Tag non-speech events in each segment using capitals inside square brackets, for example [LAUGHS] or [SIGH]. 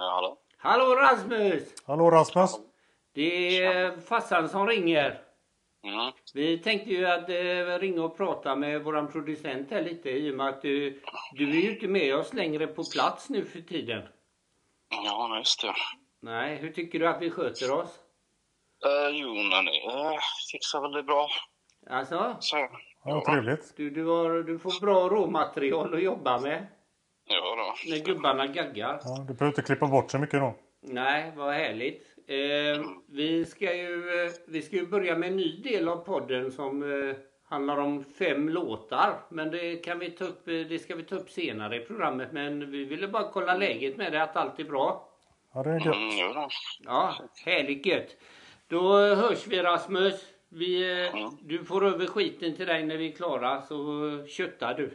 Hallå? Hallå Rasmus! Hallå Rasmus! Det är farsan som ringer. Mm. Vi tänkte ju att eh, ringa och prata med våran producent här lite i och med att du, du är ju inte med oss längre på plats nu för tiden. Ja, men just det. Nej, hur tycker du att vi sköter oss? Uh, jo, men uh, fixar väl det bra. Alltså, Så, Ja, trevligt. du, du, har, du får bra råmaterial att jobba med ja när gubbarna gaggar. Ja, du behöver inte klippa bort så mycket då. Nej, vad härligt. Eh, vi, ska ju, eh, vi ska ju börja med en ny del av podden som eh, handlar om fem låtar. Men det, kan vi ta upp, eh, det ska vi ta upp senare i programmet. Men vi ville bara kolla läget med det, att allt är bra. Ja, det är Mm, gött. jo då. Ja, härligt gött. Då hörs vi Rasmus. Vi, eh, Mm. du får över skiten till dig när vi är klara så köttar du.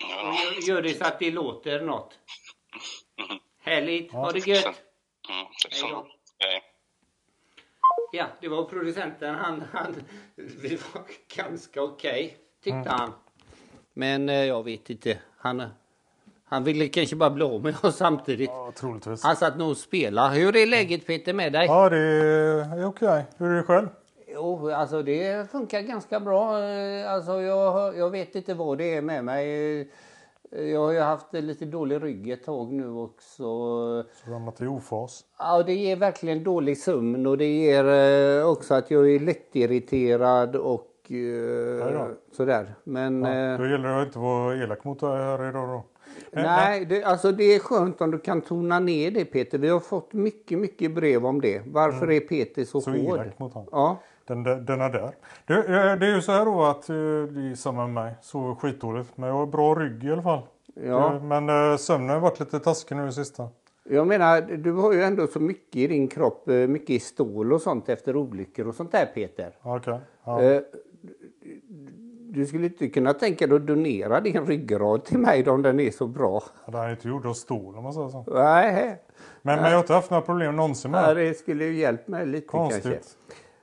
Ja. Gör, det så att det låter något. Mhm. Härligt, ha det gött. Mm, tack så mycket. Ja, det var producenten. Han, han, det var ganska okej, tyckte Mm. han. Men eh, jag vet inte. Han, han ville kanske bara bli av med oss samtidigt. Ja, troligtvis. Han satt nog och spelade. Hur är läget Peter med dig? Ja, det är okej. Hur är det själv? Jo, alltså det funkar ganska bra. Alltså jag, jag vet inte vad det är med mig. Jag har ju haft lite dålig rygg ett tag nu också. Så ramlat i ofas. Ja, det ger verkligen dålig sömn och det ger eh, också att jag är lättirriterad och eh, sådär. Men Ja, eh, då gäller det att inte vara elak mot här idag då. Men- nej, det, alltså det är skönt om du kan tona ner det Peter. Vi har fått mycket, mycket brev om det. Varför är Peter så, Mm. Så hård? elak mot honom. Ja, Den, den, den är där. Det, eh, det är ju så här då att eh, det är samma med mig. Sover skitdåligt. Men jag har bra rygg i alla fall. ja. Eh, Men eh, sömnen har varit lite taskig nu i sista. Jag menar, du har ju ändå så mycket i din kropp, eh, mycket i stål och sånt efter olyckor och sånt där Peter. Ja, Okej. Ja. Eh, Du skulle inte kunna tänka dig att donera din ryggrad till mig om den är så bra. Det är inte gjord av stål om man säger så. Nej, Men, men jag har inte haft några problem någonsin med ja, det. det skulle ju hjälpt mig lite kanske.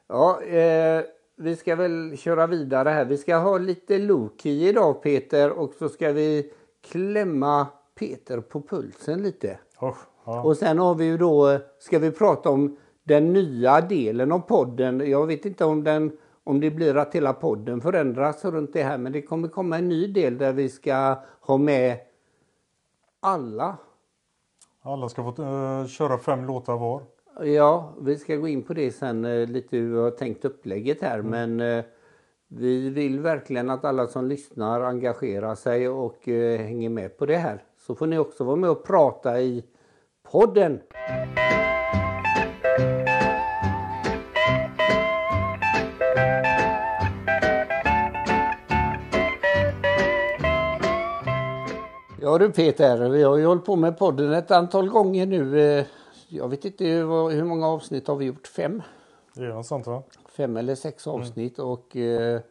Ja, eh, vi ska väl köra vidare här. Vi ska ha lite Loki idag Peter och så ska vi klämma Peter på pulsen lite. Usch, ja. Och sen har vi ju då, ska vi prata om den nya delen av podden. Jag vet inte om den om det blir att hela podden förändras runt det här men det kommer komma en ny del där vi ska ha med alla. Alla ska få eh, köra fem låtar var. Ja, vi ska gå in på det sen eh, lite hur vi har tänkt upplägget här men eh, vi vill verkligen att alla som lyssnar engagerar sig och eh, hänger med på det här. Så får ni också vara med och prata i podden. Ja du Peter, vi har ju hållit på med podden ett antal gånger nu. Jag vet inte hur, hur många avsnitt har vi gjort? Fem? Det är något sånt va? Fem eller sex avsnitt och eh,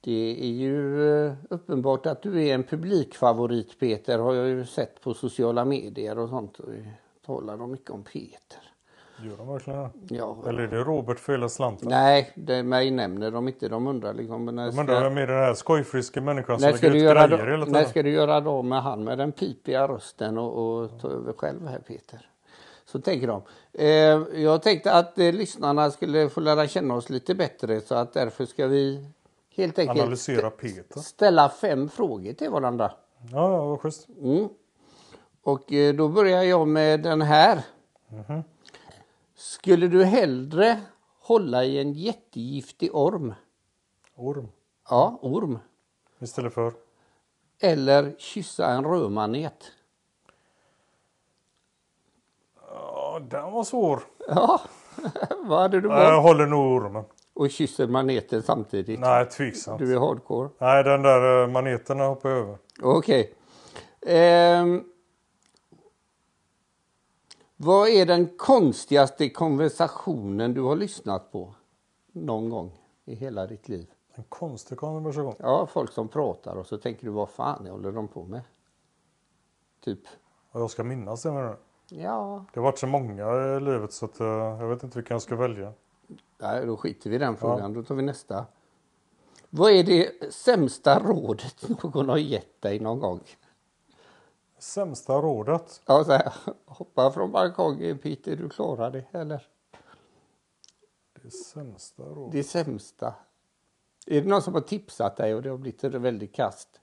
det är ju eh, uppenbart att du är en publikfavorit Peter har jag ju sett på sociala medier och sånt. Och talar de mycket om Peter. Gör de verkligen det? Ja, Eller är det Robert för hela slanten? nej, det, mig nämner de inte. De undrar liksom. Men när De undrar vem är den här skojfriska människan som lägger ut göra grejer hela tiden? när ska du göra då med han med den pipiga rösten och, och ta över själv här Peter? Så tänker de. Eh, jag tänkte att eh, lyssnarna skulle få lära känna oss lite bättre så att därför ska vi helt enkelt Analysera Peter. ställa fem frågor till varandra. Ja, ja, vad schysst. Mm. Och eh, då börjar jag med den här. Mhm. Skulle du hellre hålla i en jättegiftig orm? Orm. Ja, orm. Istället för? Eller kyssa en rödmanet? Ja, den var svår. Ja, [LAUGHS] vad hade du Nej, Jag valt? håller nog ormen. Och kysser maneten samtidigt? Nej, tveksamt. Du är hardcore. Nej, den där eh, maneterna hoppar jag över. Okej. Ehm, vad är den konstigaste konversationen du har lyssnat på någon gång i hela ditt liv? En konstig konversation. Ja, folk som pratar och så tänker du vad fan håller de på med? Typ. Och jag ska minnas det menar du? Ja, Det har varit så många i livet så att, eh, jag vet inte vilken jag ska välja. nej, då skiter vi i den frågan. Då tar vi nästa. Vad är det sämsta rådet någon har gett dig någon gång? Sämsta rådet? Ja, så här, hoppa från balkongen Peter, du klarar det. Eller Det sämsta rådet? det sämsta. Är det någon som har tipsat dig och det har blivit väldigt kast?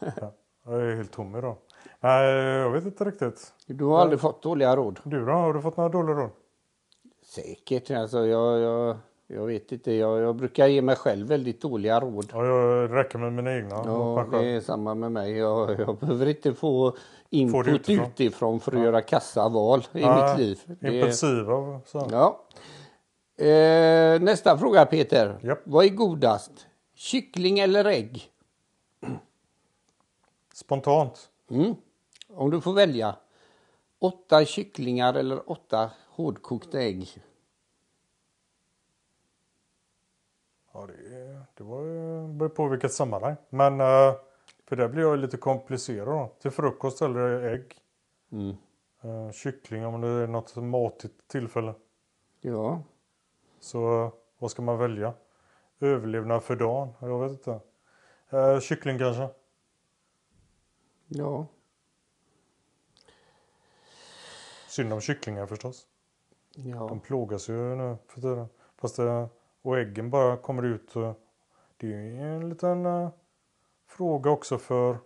[LAUGHS] Jag är helt tom idag. Nej, jag vet inte riktigt. Du har aldrig fått dåliga råd? Du då? Har du fått några dåliga råd? Säkert. Alltså, jag, jag, jag vet inte. Jag, jag brukar ge mig själv väldigt dåliga råd. Ja, jag räcker med mina egna. Ja, det är samma med mig. Jag, jag behöver inte få input det utifrån. utifrån. för att göra kassa val i Ja, mitt liv. Det- Impulsiva. Så. Ja. Eh, nästa fråga Peter. Japp. Vad är godast? Kyckling eller ägg? Spontant. Mm. Om du får välja. Åtta kycklingar eller åtta hårdkokta ägg? Ja, det, det var ju- beror på vilket sammanhang. Men eh, för det blir jag lite komplicerad då. Till frukost eller ägg. Mm. Eh, kyckling om det är något matigt tillfälle. Ja. Så vad ska man välja? Överlevnad för dagen? Jag vet inte. Eh, kyckling kanske? Ja. Synd om kycklingar förstås. Ja. De plågas ju nu för tiden. Fast det, och äggen bara kommer ut. Det är ju en liten eh, fråga också för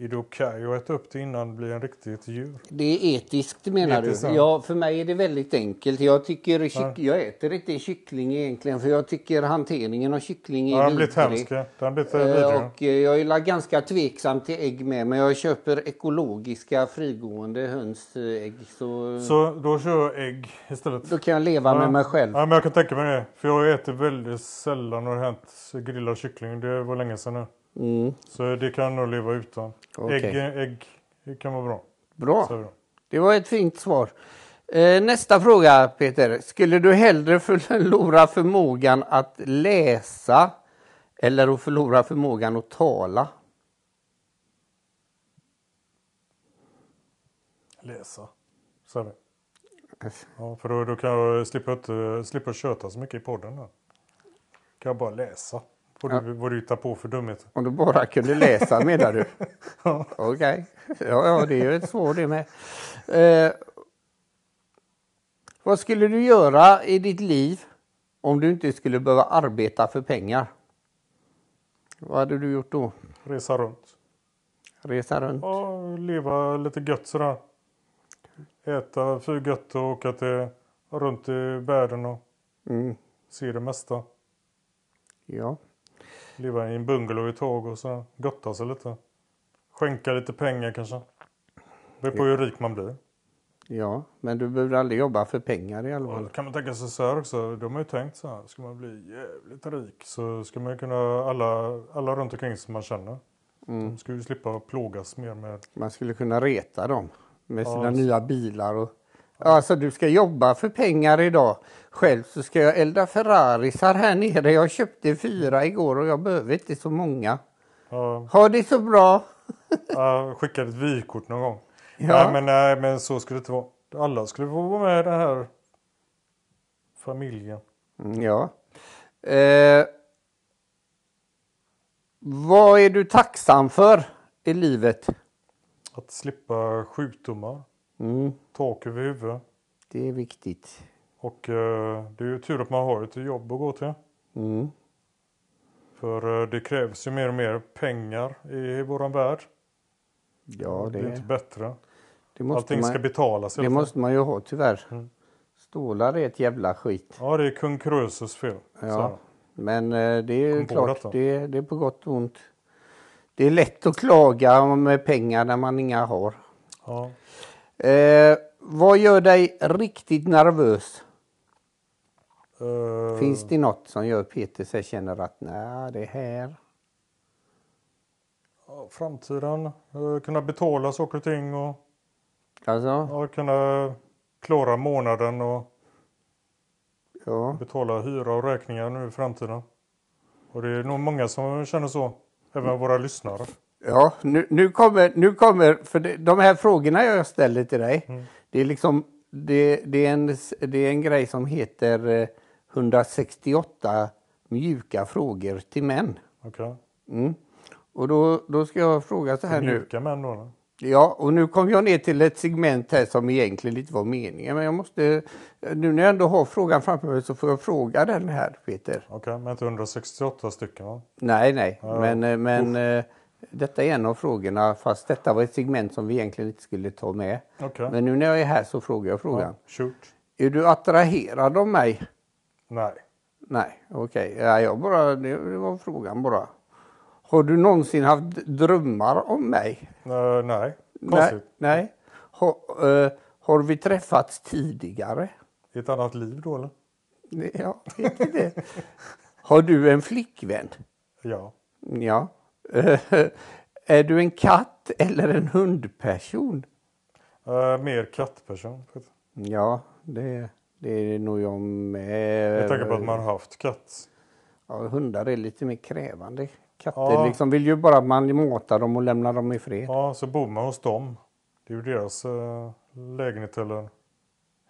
är det okej att äta upp det innan det blir en riktigt djur? Det är etiskt menar Etiskt, du? ja. Ja, för mig är det väldigt enkelt. Jag, tycker kyck... jag äter inte kyckling egentligen för jag tycker hanteringen av kyckling är Ja, den har blivit hemsk. Den har blivit Eh, vidrig. Och eh, jag är ganska tveksam till ägg med men jag köper ekologiska frigående hönsägg så, Så då kör jag ägg istället. då kan jag leva med mig själv. Ja, men jag kan tänka mig det. För jag äter väldigt sällan när det har hänt grillad kyckling. Det var länge sedan nu. Mm. Så det kan nog leva utan. Okej. Ägg, ägg kan vara bra. Bra, det. var ett fint svar. Eh, nästa fråga Peter. Skulle du hellre förlora förmågan att läsa eller att förlora förmågan att tala? Läsa. Så är det. Ja, för då, då kan jag slippa, inte, slippa köta så mycket i podden. Då. Kan jag bara läsa. Vad du, vad du hittar på för dumheter. Om du bara kunde läsa menar du? [LAUGHS] Okej, ja, ja det är ju ett svar det med. Eh, vad skulle du göra i ditt liv om du inte skulle behöva arbeta för pengar? Vad hade du gjort då? Resa runt. Resa runt? Ja, leva lite gött sådär. Äta för gött och åka till, runt i världen och Mm, se det mesta. ja. Leva i en bungalow i tåg och så gotta sig lite. Skänka lite pengar kanske. Beror på hur rik man blir. ja, men du behöver aldrig jobba för pengar i alla fall. då kan man tänka sig så här också. De har ju tänkt så här. Ska man bli jävligt rik så ska man kunna alla, alla runt omkring som man känner. De ska ju slippa plågas mer med. Man skulle kunna reta dem med sina Ja, nya bilar. Och... Alltså du ska jobba för pengar idag. Själv så ska jag elda Ferrarisar här nere. Jag köpte fyra igår och jag behöver inte så många. Ja, Ha det så bra! ja, skicka ett vykort någon gång. Ja. Nej, men, nej men så skulle det inte vara. Alla skulle få vara med i den här familjen. Mm, Ja. Eh, vad är du tacksam för i livet? Att slippa sjukdomar. Mm, Tak över huvudet. det är viktigt. Och eh, det är ju tur att man har ett jobb att gå till. Mm, För eh, det krävs ju mer och mer pengar i våran värld. ja, Det är inte det, bättre. det, måste Allting ska man, betalas. i det måste man ju ha tyvärr. Mm. Stålar är ett jävla skit. Ja, det är kung Krösus fel. Ja. Men eh, det är klart, det, det är på gott och ont. Det är lätt att klaga med pengar när man inga har. Ja. Eh, vad gör dig riktigt nervös? Eh, Finns det något som gör Peter sig känner att nej, det här. framtiden. eh, kunna betala saker och ting och Alltså, ja, kunna klara månaden och ja. betala hyra och räkningar nu i framtiden. Och det är nog många som känner så. Även våra lyssnare. Ja, nu, nu kommer, nu kommer, för det, de här frågorna jag ställer till dig, Mm. det är liksom, det, det, är en, det är en grej som heter eh, 168 mjuka frågor till män. Okej. Mm. Och då, då ska jag fråga så här nu. Mjuka män då? Ja, och nu kom jag ner till ett segment här som egentligen inte var meningen. Men jag måste, nu när jag ändå har frågan framför mig så får jag fråga den här Peter. Okej, men inte 168 stycken va? Nej, nej, Ja, men, eh, men eh, detta är en av frågorna fast detta var ett segment som vi egentligen inte skulle ta med. Okej. Men nu när jag är här så frågar jag frågan. Ja, shoot. Är du attraherad av mig? Nej. Nej, okej. Ja, jag bara, det, det var frågan bara. Har du någonsin haft drömmar om mig? Eh, nej. Konstigt. nej. Har, eh, har vi träffats tidigare? I ett annat liv då eller? Vet inte. Har du en flickvän? Ja. Ja. Eh, är du en katt eller en hundperson? Eh, mer kattperson. Ja, det, det är nog jag med. Jag tänker på att man har haft katt. Ja, hundar är lite mer krävande. Katter Ja. liksom vill ju bara att man matar dem och lämnar dem i fred. Ja, så bor man hos dem. Det är ju deras eh, lägenhet eller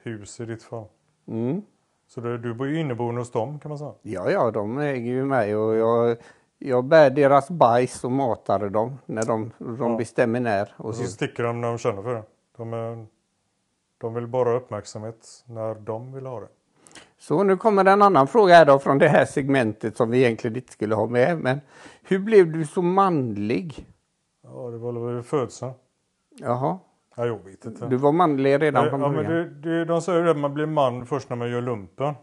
hus i ditt fall. Mm. Så det, du bor ju inneboende hos dem kan man säga. Ja, ja, de äger ju mig och jag, jag bär deras bajs och matar dem när de, de Ja. bestämmer när. Och Och så sticker de när de känner för det. De, är, de vill bara ha uppmärksamhet när de vill ha det. så nu kommer en annan fråga här då från det här segmentet som vi egentligen inte skulle ha med. Men hur blev du så manlig? Ja, det var väl vid födseln. Jaha, Ja, jag vet inte. du var manlig redan ja, från ja, men början. det, det, de säger ju att man blir man först när man gör lumpen.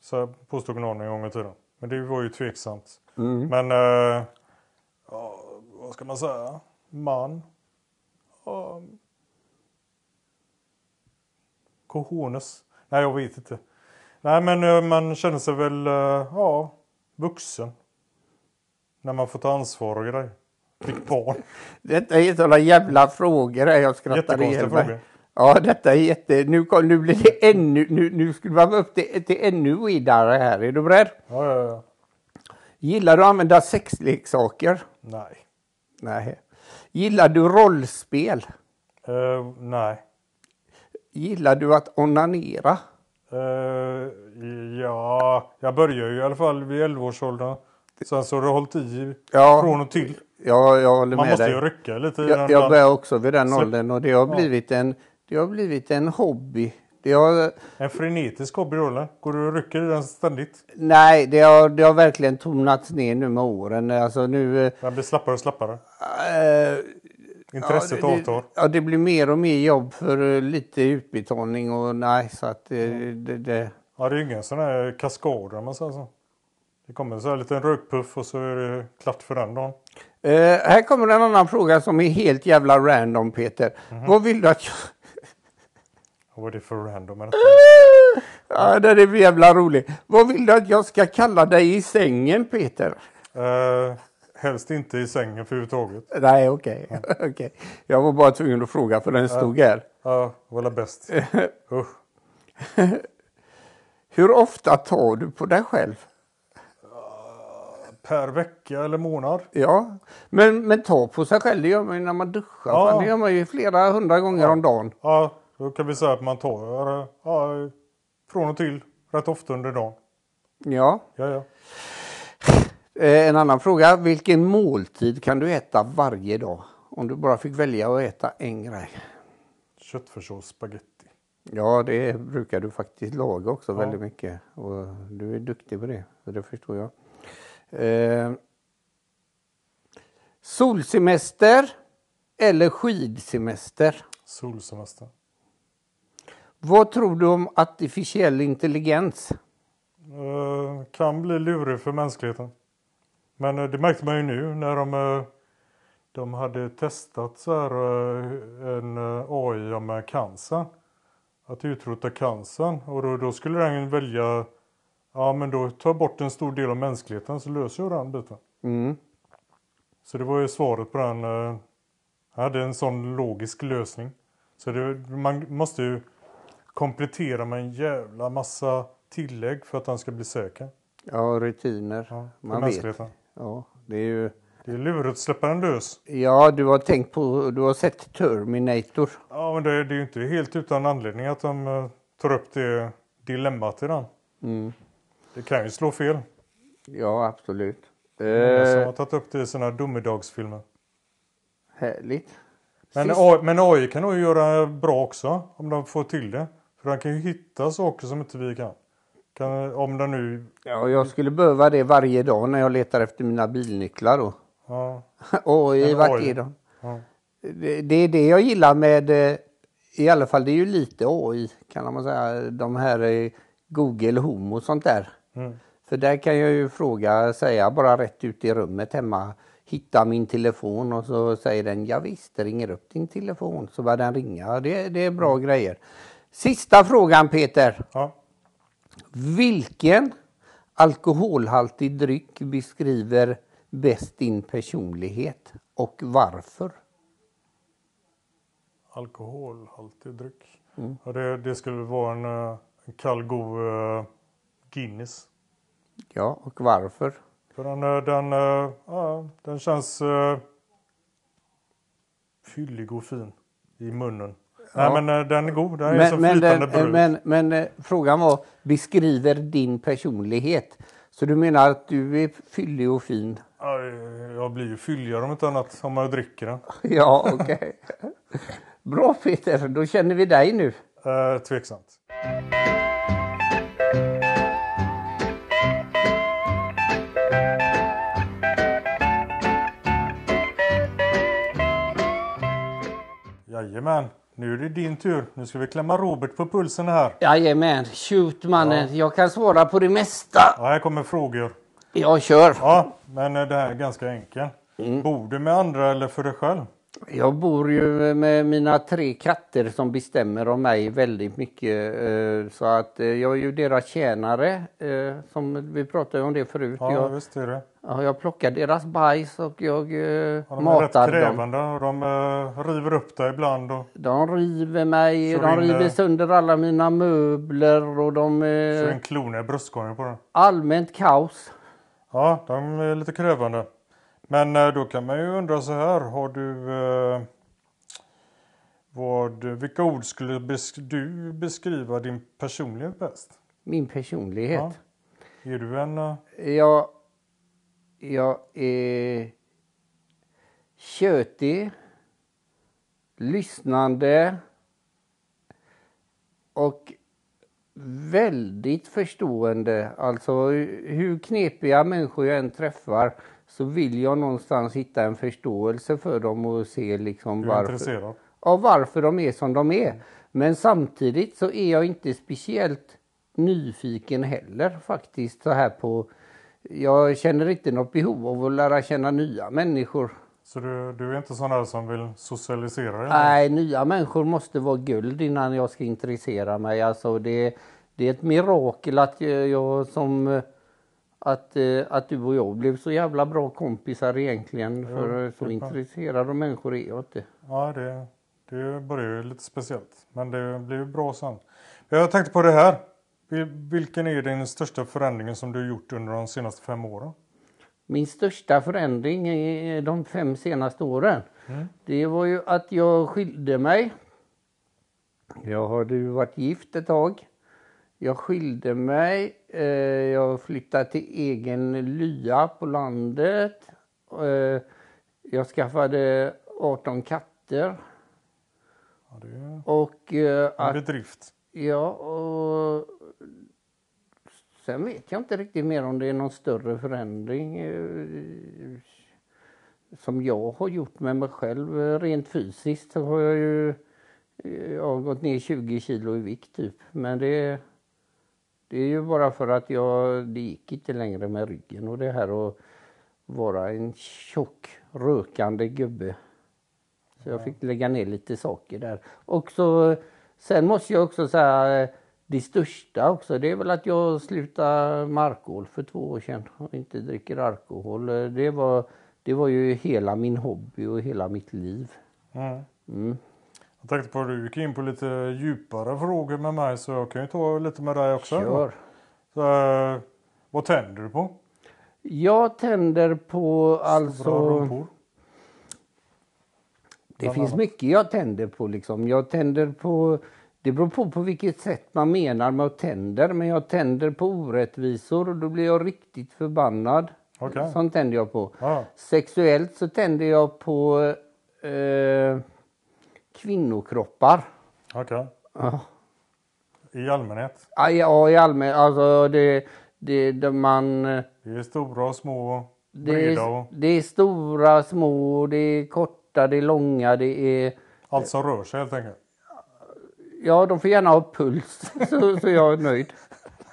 Så påstod någon en gång i tiden. Men det var ju tveksamt. Mm. Men, eh, ja, vad ska man säga? Man. Ja. Cojones. Nej, jag vet inte. Nej, men eh, man känner sig väl, eh, ja, vuxen. När man får ta ansvar och grejer. Fick barn. [LAUGHS] Detta är sådana jävla frågor här. Jag skrattar ihjäl mig. Ja, detta är jätte... Nu, nu blir det ännu... Nu, nu skulle man upp till, till ännu vidare här. Är du beredd? Ja, ja, ja. Gillar du att använda sexleksaker? Nej. Nej. Gillar du rollspel? Eh, nej. Gillar du att onanera? Eh, ja, jag börjar ju i alla fall vid 11-årsåldern. Sen så har det hållit i Ja. från och till. Ja, jag håller Man med måste dig. ju rycka lite. Jag, jag börjar också vid den åldern och det har blivit en, det har blivit en hobby. Det har, En frenetisk hobby? Går du och rycker i den ständigt? nej, det har, det har verkligen tonats ner nu med åren. Alltså nu... eh, Den blir slappare och slappare. eh, Intresset ja, det, avtar. Ja, det blir mer och mer jobb för eh, lite utbetalning och nej, så att eh, det, det, Ja, det är ju ingen sån här kaskad om man säger så. Det kommer så här liten rökpuff och så är det klart för den dagen. Eh, här kommer en annan fråga som är helt jävla random Peter. Mhm. Vad vill du att jag... Vad är det för random detta? [LAUGHS] Ja, den är jävla rolig. Vad vill du att jag ska kalla dig i sängen Peter? Eh, helst inte i sängen för överhuvudtaget. Nej, okej. [LAUGHS] okej. Jag var bara tvungen att fråga för den stod här. Ja, vad är bäst? [LAUGHS] Usch. Hur ofta tar du på dig själv? Per vecka eller månad? Ja, men, men ta på sig själv det gör man ju när man duschar. Ja. Det gör man ju flera hundra gånger om dagen. Ja, då kan vi säga att man tar ja, från och till rätt ofta under dagen. Ja. Ja, ja. Eh, en annan fråga. Vilken måltid kan du äta varje dag? Om du bara fick välja att äta en grej. Köttfärssås spagetti. Ja, det brukar du faktiskt laga också Ja. väldigt mycket. Och du är duktig på det, det förstår jag. Eh, solsemester eller skidsemester? Solsemester. Vad tror du om artificiell intelligens? Eh, kan bli lurig för mänskligheten. Men eh, det märkte man ju nu när de, eh, de hade testat så här, en AI med cancer. Att utrota cancern. Och då, då skulle den välja, ja men då ta bort en stor del av mänskligheten så löser jag den biten. Mm. Så det var ju svaret på den. Jag hade en sån logisk lösning. Så det, man måste ju komplettera med en jävla massa tillägg för att den ska bli säker. Ja, rutiner. Ja, Man vet. Ja, det är ju... Det är lurigt att släppa den lös. Ja, du har tänkt på, du har sett Terminator. Ja, men det, det är ju inte helt utan anledning att de eh, tar upp det dilemmat i den. Mm. Det kan ju slå fel. Ja, absolut. Många som Eh, har tagit upp det i sina domedagsfilmer. härligt. Men, AI, men AI kan nog göra bra också om de får till det. För de kan ju hitta saker som inte vi kan. kan om de nu... Ja, jag skulle behöva det varje dag när jag letar efter mina bilnycklar då. Ja, [LAUGHS] Oj, vart är de? ja. Det, det är det jag gillar med, eh, i alla fall det är ju lite AI kan man säga, de här eh, Google Home och sånt där. Mm. För där kan jag ju fråga, säga bara rätt ut i rummet hemma, hitta min telefon och så säger den ja visst, det ringer upp din telefon så börjar den ringa. Det, det är bra grejer. Sista frågan Peter. ja. Vilken alkoholhaltig dryck beskriver bäst din personlighet och varför? Alkoholhaltig dryck. Ja, det, det skulle vara en, eh, en kall god eh, Guinness. Ja, och varför? För den, eh, den, eh, ja, den känns uh, fyllig och fin i munnen. Ja. Nej men eh, den är god. Den är Men, som men, flytande den, bröd. men, men eh, frågan var, beskriver din personlighet? Så du menar att du är fyllig och fin? Ja, jag blir ju fylligare om inte annat om jag dricker den. [LAUGHS] Ja, okej. [LAUGHS] Bra Peter, då känner vi dig nu. Eh, tveksamt. Jajamän, nu är det din tur. Nu ska vi klämma Robert på pulsen här. Jajamän, shoot mannen. Jag kan svara på det mesta. Ja, här kommer frågor. Jag kör. Ja, men det här är ganska enkelt. Mm. Bor du med andra eller för dig själv? Jag bor ju med mina tre katter som bestämmer om mig väldigt mycket. eh, Så att eh, jag är ju deras tjänare. eh, Som vi pratade om det förut. Ja, Jag, visst är det. ja, jag plockar deras bajs och jag Ja, de är rätt matar dem. krävande och de eh, river upp dig ibland. Och De river mig, de river sönder alla mina möbler och de... så eh, en klon i bröstkorgen på den. Allmänt kaos. Ja, de är lite krävande. Men eh, då kan man ju undra så här. Har du... Eh, vad, vilka ord skulle besk du beskriva din personlighet bäst? Min personlighet. Ja. Är du en... eh, Jag, jag är tjötig, lyssnande och väldigt förstående. Alltså hur knepiga människor jag än träffar så vill jag någonstans hitta en förståelse för dem och se liksom varför av varför de är som de är. Men samtidigt så är jag inte speciellt nyfiken heller faktiskt så här på jag känner inte något behov av att lära känna nya människor. Så du, du är inte sån där som vill socialisera dig? Nej, nya människor måste vara guld innan jag ska intressera mig. Alltså det, det är ett mirakel att jag som att, eh, att du och jag blev så jävla bra kompisar egentligen. För så klart. intresserad av människor är jag inte. Ja, det, det börjar ju lite speciellt. Men det blir ju bra sen. Jag tänkte på det här. Vil- Vilken är din största förändringen som du har gjort under de senaste fem åren? Min största förändring i de fem senaste åren, det var ju att jag skilde mig. Jag hade ju varit gift ett tag. Jag skilde mig. Eh, jag flyttade till egen lya på landet. Eh, jag skaffade 18 katter. Ja, det Och eh, en att bedrift. Ja, och sen vet jag inte riktigt mer om det är någon större förändring eh, som jag har gjort med mig själv. Eh, Rent fysiskt så har jag ju eh, jag har gått ner 20 kilo i vikt typ. Men det, det är ju bara för att jag, det gick inte längre med ryggen och det här att vara en tjock rökande gubbe. Så jag fick lägga ner lite saker där. Och så, sen måste jag också säga det största också, det är väl att jag slutade med alkohol för två år sedan och inte dricker alkohol. Det var, det var ju hela min hobby och hela mitt liv. Mm. Jag tänkte på att du gick in på lite djupare frågor med mig så jag kan ju ta lite med dig också. Kör. Så, eh, vad tänder du på? Jag tänder på alltså... rumpor. Det Bland finns annat. mycket jag tänder på liksom. Jag tänder på, det beror på på vilket sätt man menar med att tänder. Men jag tänder på orättvisor och då blir jag riktigt förbannad. Okej. Sånt tänder jag på. Ja. Sexuellt så tänder jag på eh, kvinnokroppar. Okej. Ja. I allmänhet. Ja, Ja, i allmänhet. Alltså det, det, det man... Det är stora och små, Det är, det är stora, små, det är korta, det är långa, det är... allt som rör sig helt enkelt. Ja, de får gärna ha puls [LAUGHS] så, så jag är nöjd.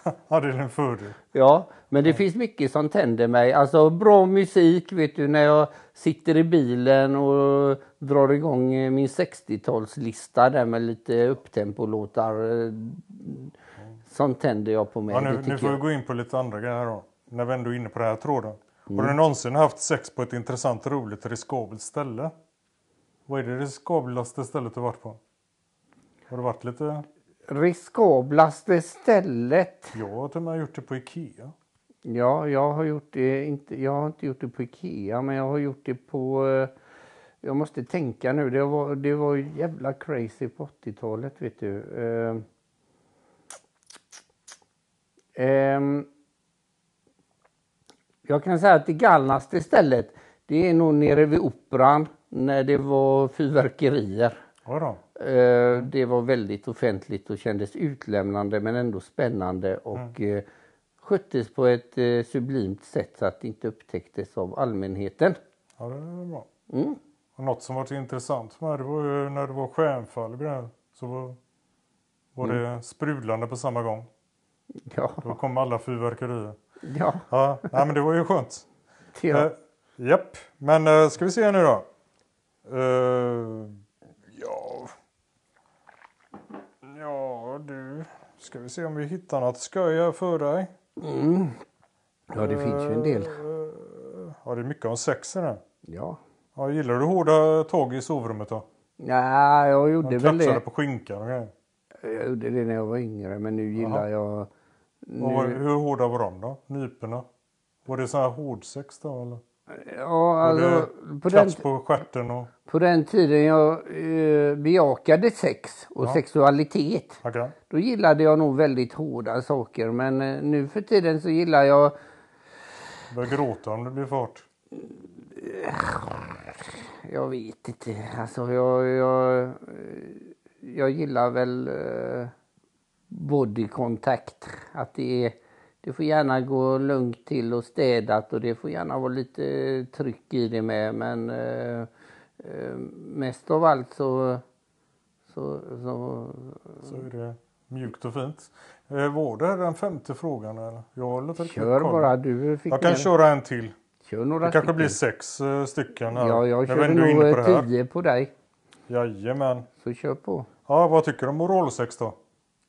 [LAUGHS] Ja, det är en fördel. Ja, men det finns mycket som tänder mig. Alltså bra musik, vet du, när jag sitter i bilen och drar igång eh, min 60-talslista där med lite upptempolåtar. eh, Sånt tänder jag på mig. Ja, det nu, nu får vi gå in på lite andra grejer då. När vi ändå är inne på den här tråden. Mm. Har du någonsin haft sex på ett intressant, roligt, riskabelt ställe? Vad är det riskablaste stället du varit på? Har du varit lite... Riskablaste stället? Jag har till och med gjort det på Ikea. Ja, jag har gjort det, inte, jag har inte gjort det på Ikea, men jag har gjort det på... eh, Jag måste tänka nu, det var, det var jävla crazy på 80-talet, vet du. Eh, ehm, jag kan säga att det galnaste stället, det är nog nere vid Operan, när det var fyrverkerier. Oj då. Eh, Det var väldigt offentligt och kändes utlämnande men ändå spännande och eh, sköttes på ett eh, sublimt sätt så att det inte upptäcktes av allmänheten. Ja, det är bra. Mm. Och något som varit intressant för mig, det var ju när det var stjärnfall. Så var, var det Mm. sprudlande på samma gång. Då Ja, kom alla fyrverkerier. ja, Ja, nej, men det var ju skönt. det, Eh, japp, men eh, ska vi se nu då. Eh, ja. Ja du. Ska vi se om vi hittar något skoj här för dig. mm. ja, det finns ju en del. Ja, det är mycket om sex i den. Ja, Ja, gillar du hårda tag i sovrummet då? ja jag gjorde väl det. på skinkan och grejer. Jag gjorde det när jag var yngre men nu gillar jag... Och var- Nu, hur hårda var de då? Nyporna? Var det så här hårdsex då eller? Ja, alltså, på, den, på stjärten och... på den tiden jag eh, bejakade sex och Ja. sexualitet Okej. Då gillade jag nog väldigt hårda saker men eh, nu för tiden så gillar jag Börjar gråta om det blir fart. [SIGHS] Jag vet inte. Alltså jag, jag, eh, jag gillar väl eh, body contact. Att det, är, det får gärna gå lugnt till och städat och det får gärna vara lite tryck i det med. Men eh, eh, mest av allt så, så, så Så är det mjukt och fint. Eh, var det den femte frågan eller? Jag låter kör kolla. bara. Du fick Jag kan med- köra en till. kör några Det kanske stycken. blir sex eh, stycken här. Ja, jag inne nog på tio på dig. Jajamän. Så kör på. Ja, vad tycker du om oralsex då?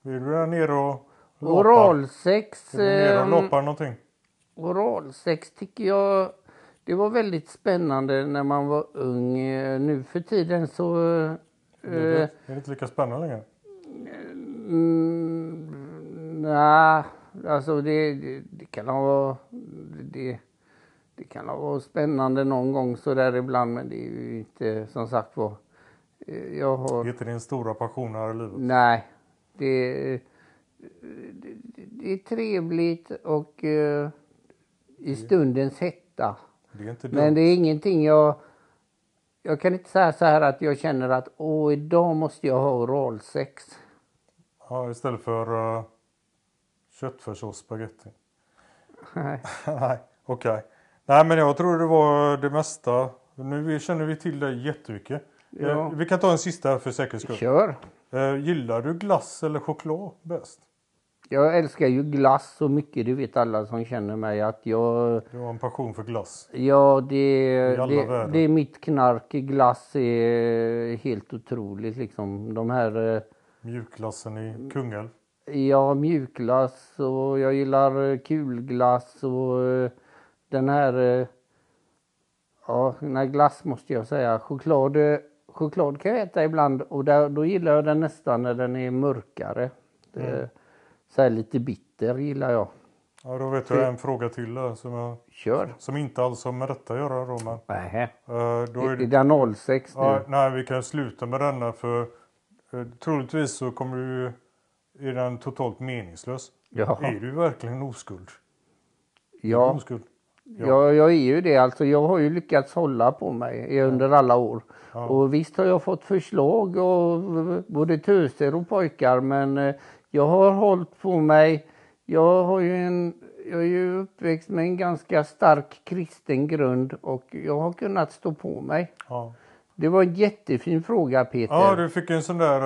Är du där nere och? Oralsex. Ehm, lapar någonting? Oralsex tycker jag det var väldigt spännande när man var ung. Eh, Nu för tiden så... Eh, det, är det inte lika spännande längre? mm, Nej, alltså det, det, det kan ha det, det kan ha varit spännande någon gång så där ibland men det är ju inte som sagt var. eh, Jag har... Det är inte din stora passion här i livet. Nej, det, det, är trevligt och eh, i stundens hetta. Det Men det är ingenting jag... Jag kan inte säga så här att jag känner att åh, idag måste jag ha oralsex. Ja, istället för uh, köttfärssås spagetti. Nej. [LAUGHS] Nej, okej. Nej, men jag tror det var det mesta. Nu känner vi till dig jättemycket. Eh, Ja. Vi kan ta en sista för säkerhets skull. Kör! Eh, gillar du glass eller choklad bäst? Jag älskar ju glass så mycket, det vet alla som känner mig att jag... Du har en passion för glass. Ja, det, det, det är mitt knark. Glass är helt otroligt liksom. De här... eh, Mjukglassen i Kungälv. Ja, mjukglass och jag gillar kulglass och eh, den här... eh, Ja, nej, glass måste jag säga. Choklad, choklad kan jag äta ibland och där, då gillar jag den nästan när den är mörkare. Det, Så här lite bitter gillar jag. Ja, då vet jag en fråga till där som, jag, Kör! som inte alls har med detta att göra. Då, men, Nähä. eh, då är Är det, det 06 nu? ja, nej, vi kan sluta med denna för eh, troligtvis så kommer du, är den totalt meningslös. Ja. Är du verkligen oskuld? Är Ja, oskuld? Jag, jag är ju det. Alltså, jag har ju lyckats hålla på mig under alla år. Och visst har jag fått förslag och både töser och pojkar men eh, jag har hållit på mig. Jag har ju en jag är ju uppväxt med en ganska stark kristen grund och jag har kunnat stå på mig. Ja. Det var en jättefin fråga Peter. ja, du fick en sån där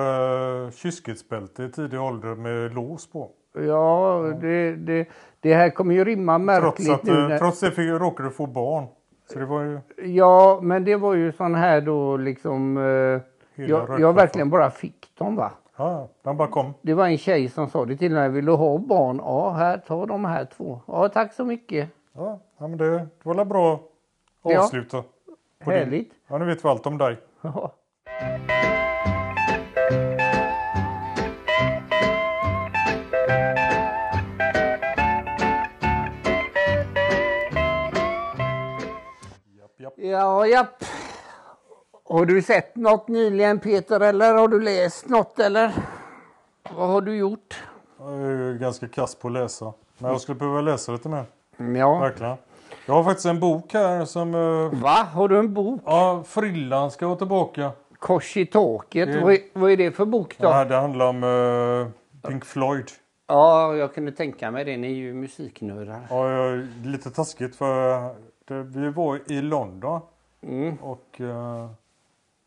uh, kyskhetsbälte i tidig ålder med lås på. Ja, det, det, det här kommer ju rimma märkligt Trots, att, nu. eh, När, trots det fick, råkade du få barn. Så det var ju ja, men det var ju sån här då liksom. Eh, hela jag, jag verkligen bara fick dem va. Ja, den bara kom. Det var en tjej som sa det till mig. Vill du ha barn? Ja, här, ta de här två. Ja, tack så mycket. Ja, ja men det, det var väl bra att Ja. avsluta. din- Härligt. Ja, nu vet vi allt om dig. Ja. Ja, japp. Har du sett något nyligen Peter eller har du läst något eller? Vad har du gjort? Jag är ganska kass på att läsa. Men jag skulle behöva läsa lite mer. Ja. Verkligen. Jag har faktiskt en bok här som... eh, Va? Har du en bok? Ja, Frillan ska vara tillbaka. Kors i taket. Det- Vad, är, vad är det för bok då? Det, här, det handlar om eh, Pink Floyd. Ja, jag kunde tänka mig det. Ni är ju musiknördar. Ja, är lite taskigt för det, vi var i London Mm. och eh,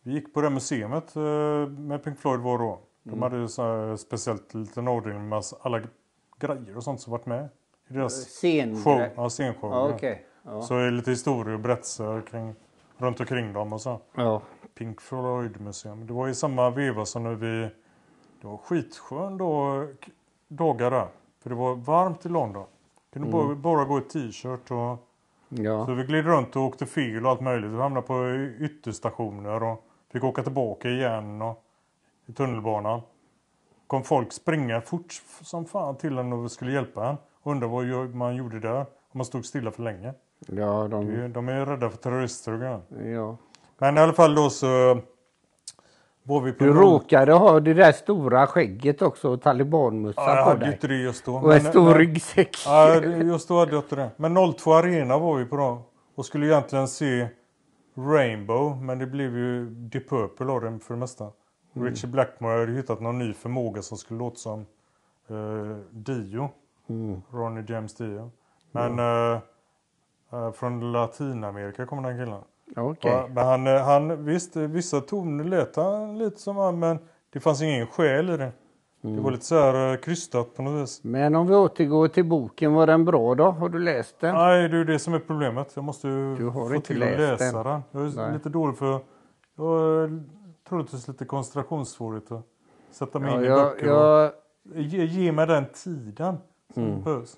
vi gick på det museet uh, med Pink Floyd var då. De hade ju så speciellt liten avdelning med alla grejer och sånt som varit med i deras Scen... show. Ja, scenshow. Ja. okej. Ja. Så är lite historier och berättelser kring, runt omkring dem och så. ja. Pink Floyd museum. Det var i samma veva som när vi... Det var skitskön då, dagar där. För det var varmt i London. Kunde bara, bara gå i t-shirt och... Ja. Så vi gled runt och åkte fel och allt möjligt. Vi hamnade på ytterstationer och fick åka tillbaka igen och i tunnelbanan. Kom folk springa fort som fan till en och skulle hjälpa en. Undrar vad man gjorde där. Om man stod stilla för länge. Ja, de... De, är rädda för terrorister och ja. Men i alla fall då så var vi på Du råkade ha det där stora skägget också och talibanmössa Ja, jag på hade dig. inte det just då. Och en Men- stor men- ryggsäck. Ja, just då hade jag inte det. Men 02 Arena var vi på då. Och skulle egentligen se Rainbow. Men det blev ju Deep Purple av det för det mesta. Mm. Richie Blackmore hade hittat någon ny förmåga som skulle låta som eh, Dio. Mm. Ronnie James Dio. Men eh, eh, från Latinamerika kom den killen. Ja, men han, eh, han, visst, eh, vissa toner lät han lite som han, men det fanns ingen själ i det. Det Mm. var lite så här eh, krystat på något vis. Men om vi återgår till boken, var den bra då? Har du läst den? Nej, det är ju det som är problemet. Jag måste ju Du har få inte till att läst läsa den. den. Jag är Nej. lite dålig för... Jag har troligtvis lite koncentrationssvårigheter. att Sätta mig Ja, in i jag, böcker jag, ge, ge mig den tiden som Mm. behövs.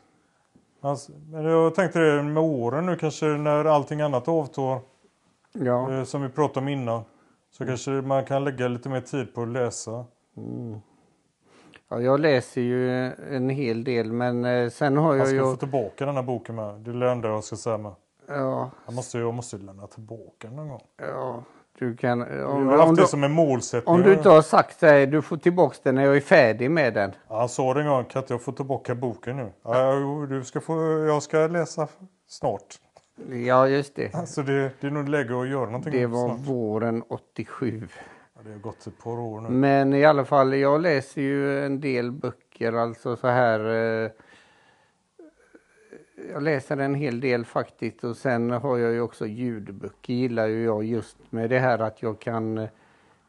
Alltså, men jag tänkte det med åren nu kanske när allting annat avtar. ja. Eh, som vi pratade om innan. Så kanske man kan lägga lite mer tid på att läsa. Ja, jag läser ju en hel del men eh, sen har Jag jag ska ju... få tillbaka den här boken med. Det är det enda jag ska säga med. Ja, Jag måste, jag måste lämna tillbaka den någon gång. ja, du kan... Om, Jag har haft om, det du, som en målsättning. om du inte har sagt det, du får tillbaka den när jag är färdig med den. Ja, Han sa det en gång, kan inte jag få tillbaka boken nu? Ja, du ska få, jag ska läsa snart. Ja, just det. Så det, det är nog läge att göra någonting Det var snart. våren 87. Det har gått ett par år nu. Men i alla fall, jag läser ju en del böcker, alltså så här. Eh, jag läser en hel del faktiskt och sen har jag ju också ljudböcker gillar ju jag just med det här att jag kan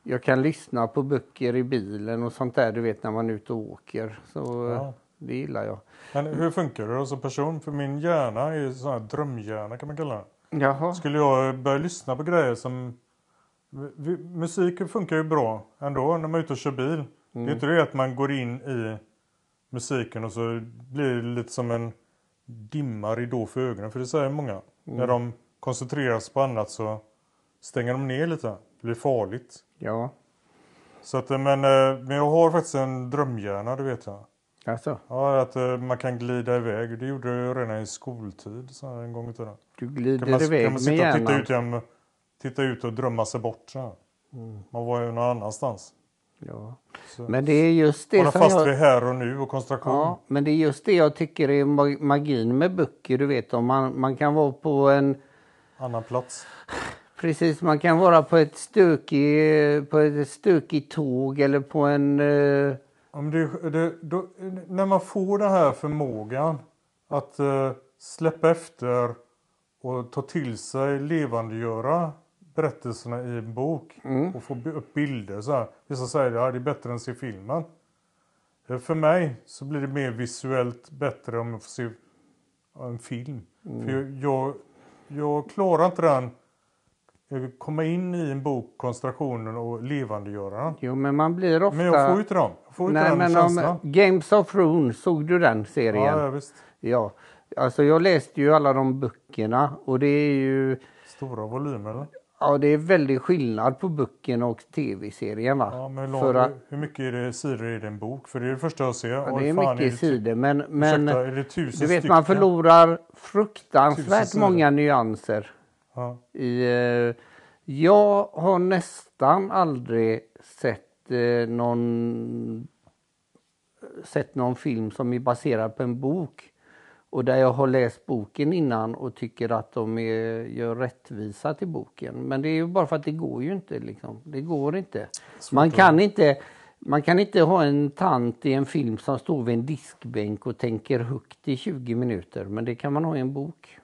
jag kan lyssna på böcker i bilen och sånt där du vet när man är ute och åker. Så Ja. det gillar jag. Men hur funkar det då som person? För min hjärna är ju sån här drömhjärna kan man kalla det. Jaha. Skulle jag börja lyssna på grejer som... Musik funkar ju bra ändå när man är ute och kör bil. Det är inte det att man går in i musiken och så blir det lite som en dimma ridå för ögonen. För det säger många. När de koncentrerar sig på annat så stänger de ner lite. Det blir farligt. Ja, Så att, men, eh, men jag har faktiskt en drömhjärna, det vet jag. alltså. Ja, att eh, man kan glida iväg. Det gjorde jag redan i skoltid så en gång i tiden. Du Kan glider man, iväg kan man med sitta och titta hjärnan. ut, genom, titta ut och drömma sig bort. Så här. Man var ju någon annanstans. Ja. Så, Men det är just det hålla som fast jag... vid här och nu och koncentration. Ja, men det är just det jag tycker är ma- magin med böcker. Du vet om man, man kan vara på en Annan plats. [SIGHS] Precis, man kan vara på ett stökigt, på ett stökigt tåg eller på en... eh, Om det, det, då, när man får den här förmågan att eh, släppa efter och ta till sig, levandegöra berättelserna i en bok och få upp bilder. Så här. Vissa säger att ja, det är bättre än att se filmen. Eh, För mig så blir det mer visuellt bättre om jag får se en film. För jag, jag, jag klarar inte den, eh, komma in i en bok, koncentrationen och levandegöra den. Jo, men man blir ofta... Men jag får ju inte dem. Jag får inte Nej, den men om Games of Thrones, såg du den serien? Ja, ja, visst. Ja. Alltså jag läste ju alla de böckerna och det är ju... Stora volymer eller? Ja, det är väldigt skillnad på böcken och tv-serien va? Ja, men hur, För lång, att, hur mycket är det sidor i din bok? För det är det första jag ser. ja, det är fan, mycket det, sidor men, men Ursäkta, är det tusen du vet stycken? man förlorar fruktansvärt många nyanser. Ja. I, eh, jag har nästan aldrig sett eh, någon sett någon film som är baserad på en bok och där jag har läst boken innan och tycker att de är, gör rättvisa till boken. Men det är ju bara för att det går ju inte. Liksom. Det går inte. Man kan inte, man kan inte ha en tant i en film som står vid en diskbänk och tänker högt i 20 minuter. Men det kan man ha i en bok.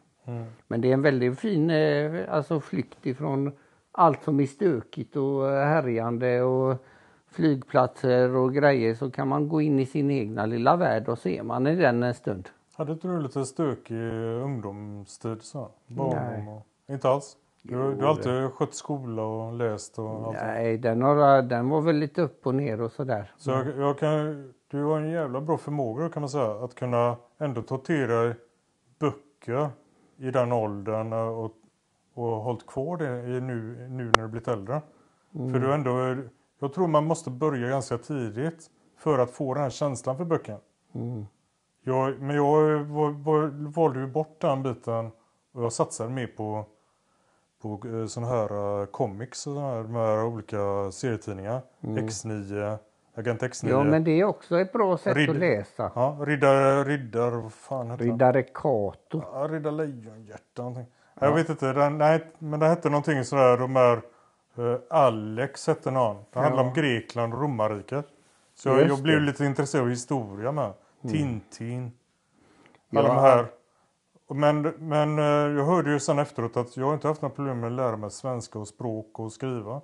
Men det är en väldigt fin eh, alltså flykt ifrån allt som är stökigt och härjande och flygplatser och grejer så kan man gå in i sin egna lilla värld och är man i den en stund. Hade inte du lite stökig ungdomstid? Så? Nej. och, inte alls? Du, Jo, du har alltid skött skola och läst och allt. Nej, den, har, den var väl lite upp och ner och sådär. Så jag, jag kan, du har en jävla bra förmåga kan man säga. Att kunna ändå ta till dig böcker i den åldern och, och hållit kvar det i nu, nu när du blivit äldre. För du ändå, jag tror man måste börja ganska tidigt för att få den här känslan för böcker. Jag, men jag var, var, valde ju bort den biten och jag satsade mer på, på sådana här uh, comics och här, de här olika serietidningar. X9, Agent X9. Ja, men det är också ett bra sätt Ridd- att läsa. Ja, riddare, riddar, vad fan heter? Riddare Kato. Ja, Riddar Lejonhjärta någonting. Jag vet inte, den, nej, men det hette någonting sådär, de här eh, Alex hette någon. Det handlar om Grekland och romarriket. Så jag, jag blev lite intresserad av historia med. Tintin. Ja. Alla de här. Men, men eh, jag hörde ju sen efteråt att jag har inte haft några problem med att lära mig svenska och språk och skriva.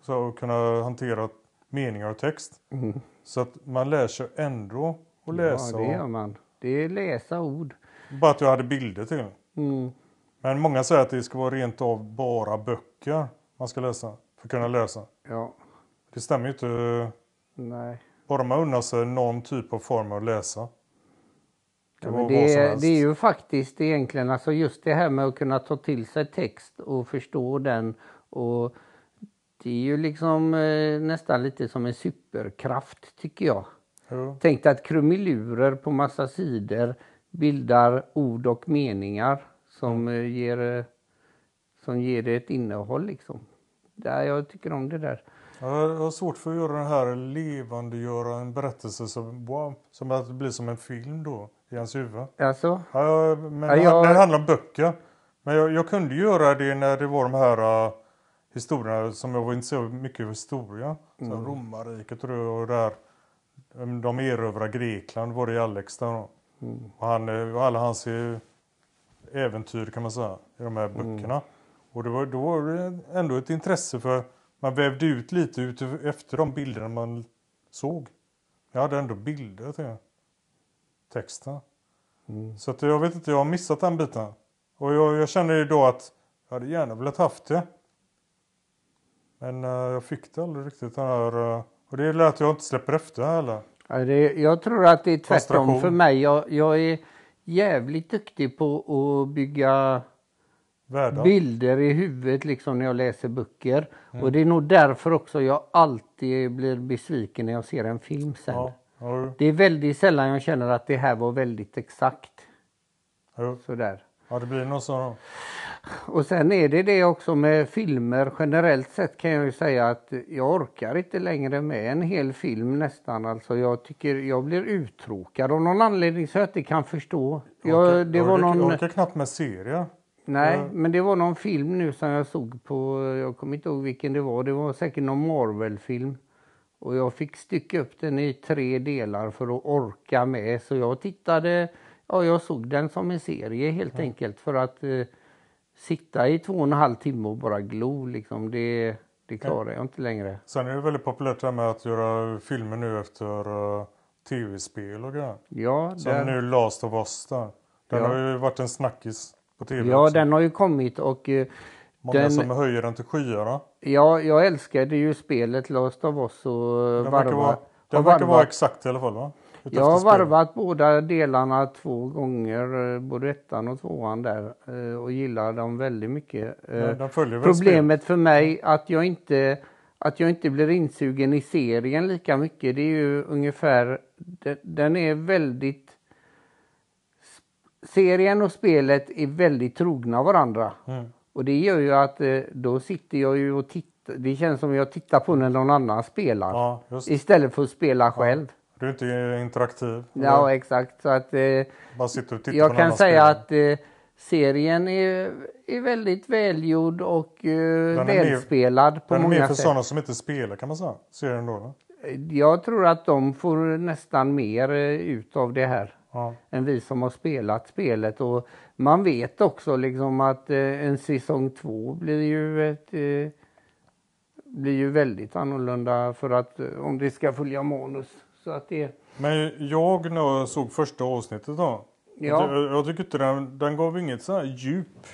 Så och kunna hantera meningar och text. Så att man lär sig ändå att läsa. Ja, det gör man. Det är läsa ord. bara att jag hade bilder till. Mm. Men många säger att det ska vara rent av bara böcker man ska läsa för att kunna läsa. Ja, Det stämmer ju inte. nej. Bara man unnar sig någon typ av form av läsa. Ja, det, det är ju faktiskt egentligen alltså just det här med att kunna ta till sig text och förstå den. Och det är ju liksom eh, nästan lite som en superkraft tycker jag. Jo. Tänk dig att krumelurer på massa sidor bildar ord och meningar som, eh, ger, eh, som ger det ett innehåll liksom. Där jag tycker om det där. Ja, Jag har svårt för att göra den här levandegöra en berättelse som, wow, som att det blir som en film då i ens huvud. Alltså, Ja, men Ja, det- jag- när det handlar om böcker. Men jag, jag kunde göra det när det var de här uh, historierna som jag var intresserad av mycket av historia. Så Romarriket och det och där. um, De erövrar Grekland var det i Alex där då. Och, han, eh, och alla hans eh, äventyr kan man säga i de här böckerna. Och det var, då var det ändå ett intresse för man vävde ut lite ut efter de bilderna man såg. Jag hade ändå bilder till texten. Så att jag vet inte, jag har missat den biten. Och jag, jag känner ju då att jag hade gärna velat haft det. Men eh, jag fick det aldrig riktigt den här... eh, och det är att jag inte släpper efter heller. Ja, det, jag tror att det är tvärtom för mig. Jag, jag är jävligt duktig på att bygga Värda. bilder i huvudet liksom när jag läser böcker. Och det är nog därför också jag alltid blir besviken när jag ser en film sen. Ja, ja, Det är väldigt sällan jag känner att det här var väldigt exakt. ja, Sådär. ja, det blir nog så. Och sen är det det också med filmer. Generellt sett kan jag ju säga att jag orkar inte längre med en hel film nästan. Alltså jag tycker jag blir uttråkad av någon anledning så jag inte kan förstå. Jag, det var jag, någon... jag orkar knappt med serier. Nej, Ja. men det var någon film nu som jag såg på, jag kommer inte ihåg vilken det var, det var säkert någon Marvel-film. Och jag fick stycka upp den i tre delar för att orka med. Så jag tittade, ja jag såg den som en serie helt enkelt för att eh, sitta i två och en halv timme och bara glo liksom. Det, det klarar jag inte längre. Sen är det väldigt populärt det här med att göra filmer nu efter uh, tv-spel och grejer. Ja, Som där, nu Last of Us där. Den Ja. har ju varit en snackis på tv ja också. den har ju kommit och eh, Många den- som höjer den till skyarna. ja, jag älskade ju spelet Last of Us och Den varva. verkar, vara, den verkar vara exakt i alla fall va? Jag har varvat båda delarna två gånger, eh, både ettan och tvåan där eh, och gillar dem väldigt mycket. Ja, Problemet för mig att jag inte att jag inte blir insugen i serien lika mycket det är ju ungefär den är väldigt serien och spelet är väldigt trogna varandra. Mm. Och det gör ju att eh, då sitter jag ju och tittar. Det känns som jag tittar på när någon annan spelar. Ja. Istället för att spela själv. Du är inte interaktiv. Ja, Du exakt. Så att, eh, bara sitter och tittar på jag kan säga spelare. att eh, serien är, är väldigt välgjord och eh, välspelad på Den är mer många för sätt. sådana som inte spelar kan man säga. Serien då. va? Jag tror att de får nästan mer eh, ut av det här Ja. än vi som har spelat spelet. Och man vet också liksom att eh, en säsong två blir ju ett eh, blir ju väldigt annorlunda för att eh, om det ska följa manus. Så att det, Men jag när jag såg första avsnittet då. Ja. Jag, jag tycker inte den, den gav inget så här djup.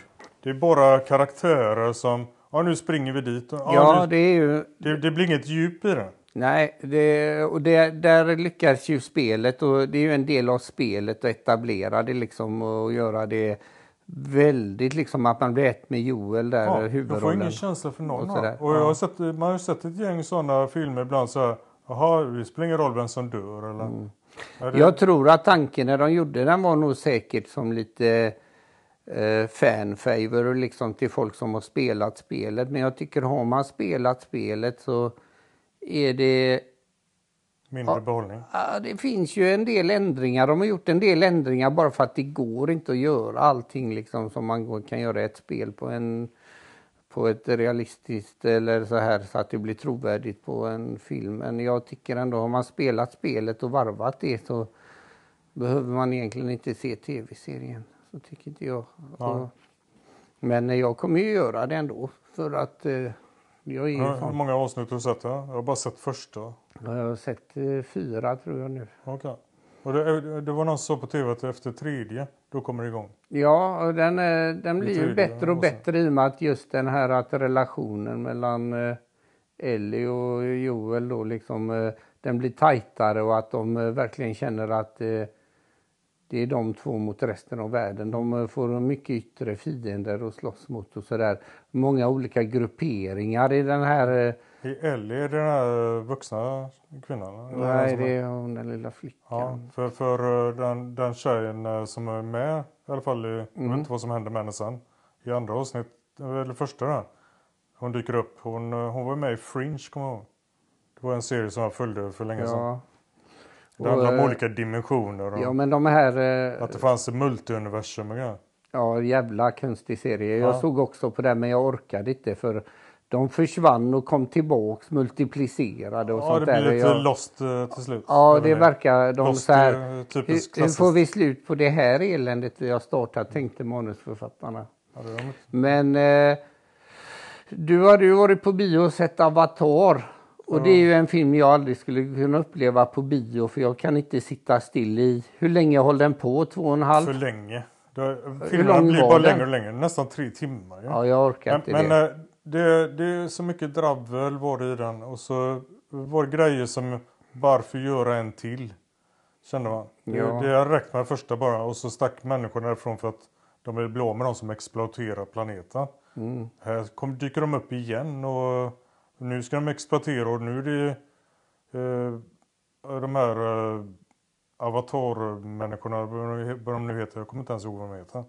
Det är bara karaktärer som, ja nu springer vi dit. Ja, ja, nu, det är ju det, det blir inget djup i det. Nej, det, och det, där lyckas ju spelet och det är ju en del av spelet att etablera det liksom och göra det väldigt liksom att man blir ett med Joel där, Ja, jag får huvudrollen. ingen känsla för någon Och sådär. Och jag har sett, man har ju sett ett gäng sådana filmer ibland så här. Jaha, det spelar ingen roll vem som dör eller? Mm. Det, Jag tror att tanken när de gjorde den var nog säkert som lite eh, fan-favor liksom till folk som har spelat spelet. Men jag tycker har man spelat spelet så är det mindre Ja. behållning. Ja, det finns ju en del ändringar. De har gjort en del ändringar bara för att det går inte att göra allting liksom som man kan göra ett spel på en på ett realistiskt eller så här så att det blir trovärdigt på en film. Men jag tycker ändå har man spelat spelet och varvat det så behöver man egentligen inte se tv-serien. Så tycker inte jag. Ja. Men jag kommer ju göra det ändå för att eh, jag är Ja, Hur sån. många avsnitt har du sett? Ja? Jag har bara sett första. Jag har sett eh, fyra tror jag nu. Okej. Och det, det var någon som sa på tv att efter tredje, då kommer det igång. Ja, och den, eh, den blir ju bättre och bättre i och med att just den här att relationen mellan eh, Ellie och Joel då liksom eh, den blir tajtare och att de eh, verkligen känner att eh, det är de två mot resten av världen. De eh, får mycket yttre fiender att slåss mot och sådär. Många olika grupperingar i den här eh, Är Ellie är det den här vuxna kvinnan? Nej, det är hon den lilla flickan. Ja, för, för eh, den, den tjejen eh, som är med i alla fall, i, jag Mm. vet inte vad som händer med henne sen. I andra avsnitt, eller första där. Hon dyker upp. Hon, eh, hon var med i Fringe, kommer jag ihåg. Det var en serie som jag följde för länge sedan. Det handlar om eh, olika dimensioner och Ja, men de här... eh, att det fanns multiuniversum och grejer. Ja, jävla konstig serie. Jag Ja. såg också på den men jag orkade inte för de försvann och kom tillbaks multiplicerade och Ja, sånt det blir lite Jag- lost eh, till slut. Ja, det verkar de Lost så här. är Hur, hur får vi slut på det här eländet vi har startat, tänkte manusförfattarna. Ja, det. Men eh, du har ju varit på bio och sett Avatar. Och det är ju en film jag aldrig skulle kunna uppleva på bio för jag kan inte sitta still i. Hur länge håller den på? Två och en halv? För länge. Det, filmerna blir bara längre och längre. Nästan tre timmar. ju. Ja, jag orkar Men, inte men det. eh, det, det är så mycket dravel var det i den och så var det grejer som varför göra en till? Kände man. Det, Ja. det har räckt med första bara och så stack människorna därifrån för att de vill bli av med de som exploaterar planeten. Mm. Här kom, dyker de upp igen och nu ska de exploatera och nu är det eh, de här eh, avatarmänniskorna, vad de nu heter, jag kommer inte ens ihåg vad de heter.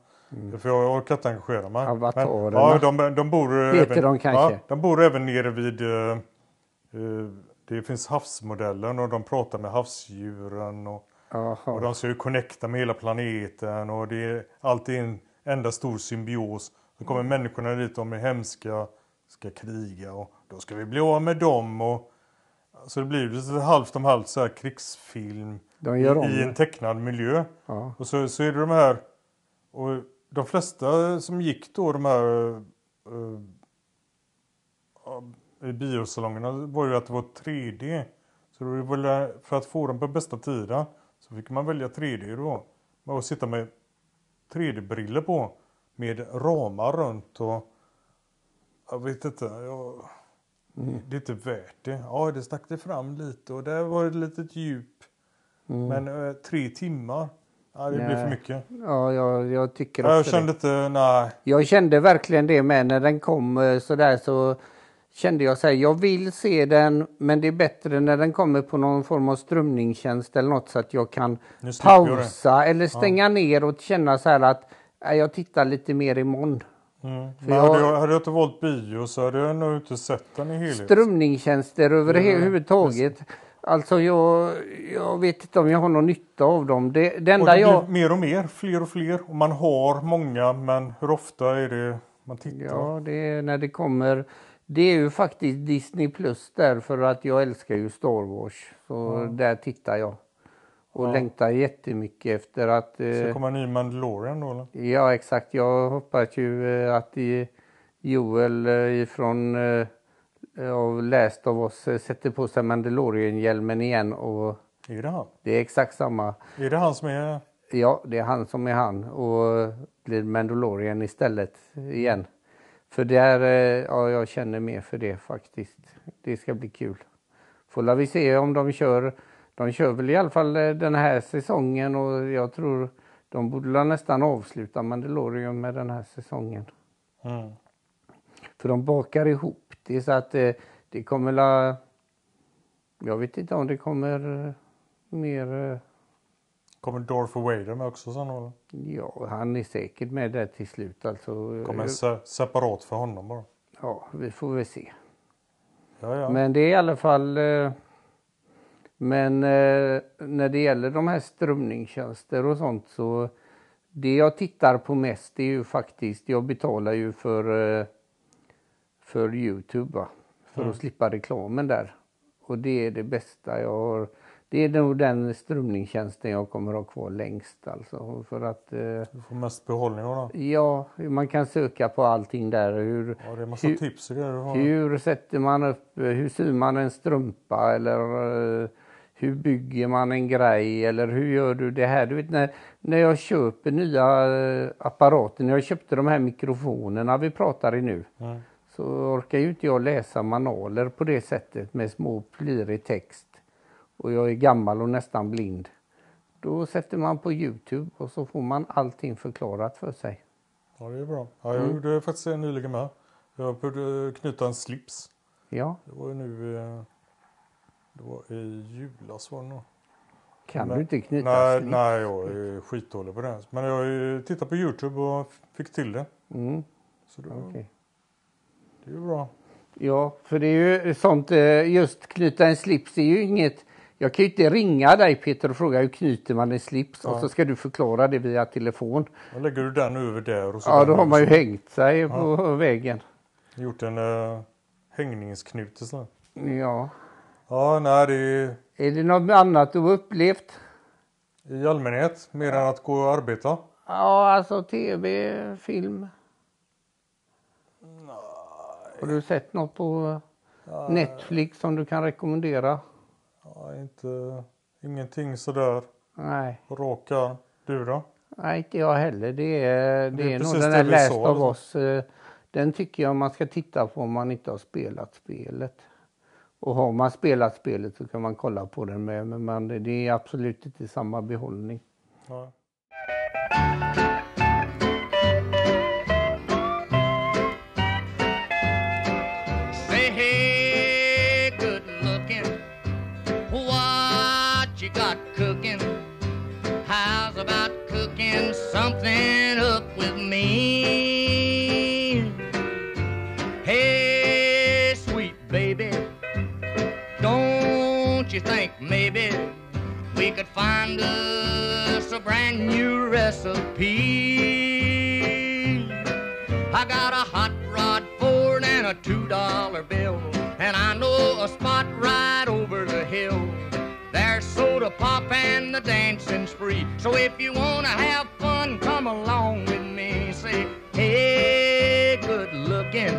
För jag orkar inte engagera mig. Avatarerna. Men, ja, de, de bor Heter även, de kanske? Ja, de bor även nere vid... eh, eh, det finns havsmodellen och de pratar med havsdjuren. Och, och de ska ju connecta med hela planeten och det är alltid en enda stor symbios. Så kommer människorna dit, de är hemska, ska kriga och då ska vi bli av med dem. Och, så det blir lite halvt om halvt så här krigsfilm i en tecknad miljö. Ja. Och så, så är det de här, och de flesta som gick då de här eh, ja, i biosalongerna var ju att det var 3D. Så det var för att få dem på bästa tiden så fick man välja 3D då. Man att sitta med 3D-briller på med ramar runt och jag vet inte. Jag, Det är inte värt det. Ja, det stack det fram lite och där var det ett litet djup. Men eh, tre timmar, ja, det blir Nej. för mycket. Ja, jag, jag tycker Ja, också jag det. kände inte, nej. Jag kände verkligen det med när den kom eh, sådär så kände jag så här, jag vill se den men det är bättre när den kommer på någon form av strömningstjänst eller något så att jag kan det. pausa eller stänga ner och känna så här att "Nej, jag tittar lite mer imorgon. Mm. Men jag- hade, jag, hade jag inte valt bio så hade jag nog inte sett den i helhet. Strömningstjänster överhuvudtaget. Alltså jag, jag vet inte om jag har någon nytta av dem. Det, det och enda det jag... mer och mer, fler och fler. Och man har många, men hur ofta är det man tittar? Ja, det är när det kommer. Det är ju faktiskt Disney Plus därför att jag älskar ju Star Wars. Så där tittar jag. Och längtar jättemycket efter att... Så Eh, kommer en ny Mandalorian då eller? ja, exakt. Jag hoppas ju eh, att eh, Joel eh, ifrån eh, av Last of Us sätter på sig Mandalorian-hjälmen igen och Är det han? det är exakt samma. Är det han som är... Ja, det är han som är han och blir Mandalorian istället igen. För där, eh, ja, jag känner mer för det faktiskt. Det ska bli kul. Får vi se om de kör. De kör väl i alla fall eh, den här säsongen och jag tror de borde nästan avsluta Mandalorian med den här säsongen. Mm. För de bakar ihop det så att eh, det kommer la... Jag vet inte om det kommer eh, mer... Kommer Darth Vader med också sen eller? Ja, han är säkert med där till slut alltså. Kommer se- separat för honom bara? Ja, vi får väl se. Ja, ja. Men det är i alla fall... eh, Men eh, när det gäller de här strömningstjänster och sånt så det jag tittar på mest är ju faktiskt, jag betalar ju för, eh, för Youtube va? för att slippa reklamen där. Och det är det bästa jag har. Det är nog den strömningstjänsten jag kommer ha kvar längst alltså. För att eh, Du får mest behållning av den. ja, man kan söka på allting där. Hur, Ja, det är massa Hur- tips och grejer hur sätter man upp, hur syr man en strumpa eller eh, hur bygger man en grej eller hur gör du det här? Du vet när, när jag köper nya eh, apparater, när jag köpte de här mikrofonerna vi pratar i nu Mm. så orkar ju inte jag läsa manualer på det sättet med små plirig text och jag är gammal och nästan blind. Då sätter man på Youtube och så får man allting förklarat för sig. Ja, det är bra. Ja, jag Mm. gjorde faktiskt nyligen med. Jag började knyta en slips. Ja, Det var ju nu... Det var i julas var det nog. kan Nej. du inte knyta Nej, slips? nej, jag är skitdålig på det. Men jag tittat på Youtube och fick till det. Mm, Så det, okej. det är ju bra. Ja, för det är ju sånt, eh, just knyta en slips är ju inget, jag kan ju inte ringa dig Peter och fråga hur knyter man en slips och så ska du förklara det via telefon. Då lägger du den över där och så Ja, då har man ju hängt sig på väggen. Gjort en uh, hängningsknut. Ja. Ja, nej, det är Är det något annat du har upplevt? i allmänhet mer än att gå och arbeta. Ja, alltså tv, film. Har du sett något på Netflix som du kan rekommendera? Ja, inte, ingenting sådär Nej, rak arm. Du då? nej inte jag heller. Det är, det Det är är nog den här vi Last of alltså. Us. eh, Den tycker jag man ska titta på om man inte har spelat spelet. Och har man spelat spelet så kan man kolla på den med. Men man, det är absolut inte samma behållning. Ja. Say, you think maybe we could find us a brand new recipe? I got a hot rod Ford and a two dollar bill, and I know a spot right over the hill. There's soda pop and the dancing spree. So if you wanna have fun, come along with me. Say, hey, good looking,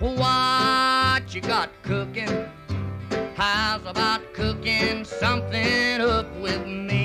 what you got cooking? About cooking something up with me?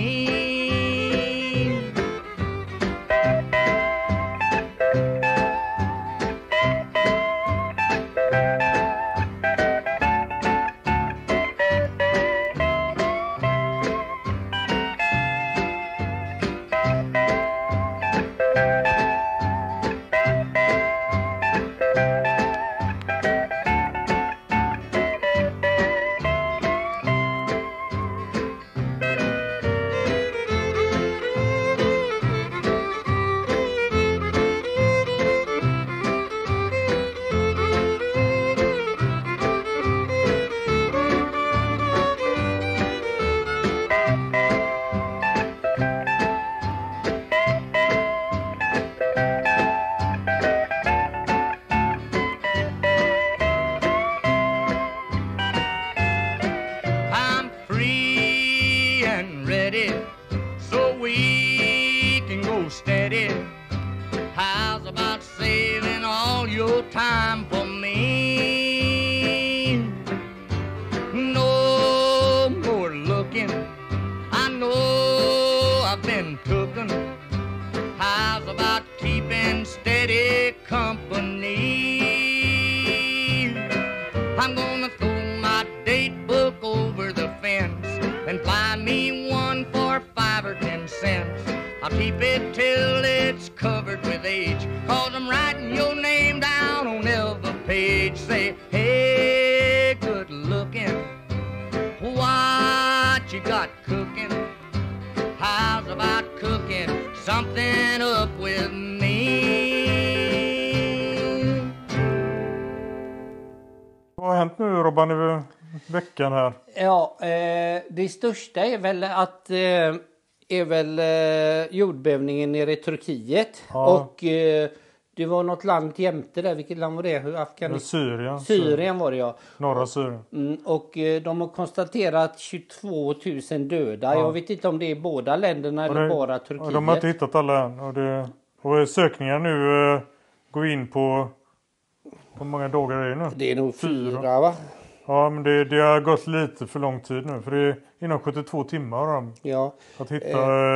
Page. Say, hey, good looking, what you got cooking? How's about cooking something up with me? Vad har hänt nu Robban i veckan här? Ja, eh, det största är väl att eh, är väl eh, jordbävningen nere i Turkiet. Ja. Och eh, det var något land jämte där. Vilket land var det? Afghanistan? Syrien. Syrien var det ja. Norra Syrien. Mm, och eh, de har konstaterat 22 000 döda. Jag vet inte om det är båda länderna Och eller det- bara Turkiet. de har inte hittat alla än. Och, det, och sökningar nu eh, går in på... Hur många dagar är det nu? Det är nog Fyra. fyra va? Ja, men det, det har gått lite för lång tid nu. För det är inom 72 timmar har de Ja. att hitta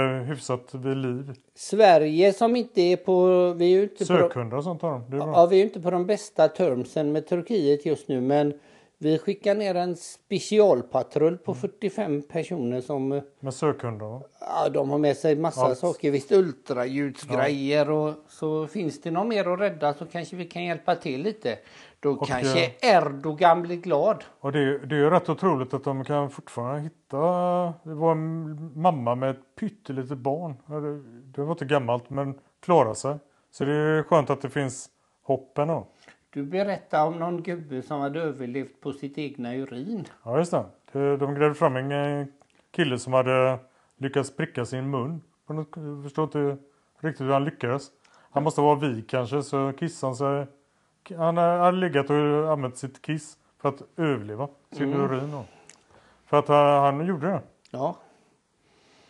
eh, hyfsat vid liv. Sverige som inte är på... Vi är inte på de, Sökhundar och sånt har de. Det är bra. ja, vi är ju inte på de bästa termsen med Turkiet just nu men vi skickar ner en specialpatrull Mm. på 45 personer som eh, Med sökhundar. ja, de har med sig massa Allt. saker. Visst ultraljudsgrejer och så finns det någon mer att rädda så kanske vi kan hjälpa till lite. Då Och, kanske eh, Erdogan blir glad. Och det, det är ju rätt otroligt att de kan fortfarande hitta... Det var en mamma med ett pyttelitet barn. Det, det var inte gammalt men klarade sig. Så det är skönt att det finns hopp ändå. Du berättade om någon gubbe som hade överlevt på sitt egna urin. Ja just det. det de grävde fram en eh, kille som hade lyckats pricka sin mun. Jag förstår inte riktigt hur han lyckades. Han måste vara vig kanske så kissade han sig. Han hade legat och använt sitt kiss för att överleva sin urin. Då. För att han, han gjorde det. Ja.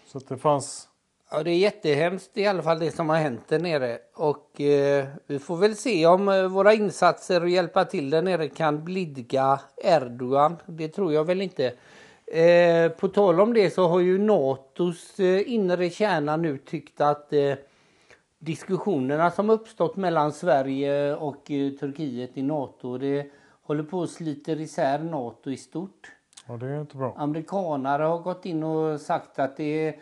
Så att det fanns... Ja, det är jättehemskt i alla fall det som har hänt där nere. Och eh, vi får väl se om eh, våra insatser och hjälpa till där nere kan blidga Erdogan. Det tror jag väl inte. Eh, på tal om det så har ju NATOs eh, inre kärna nu tyckt att eh, diskussionerna som uppstått mellan Sverige och eh, Turkiet i NATO, det håller på att sliter isär NATO i stort. Ja, det är inte bra. Amerikanare har gått in och sagt att det,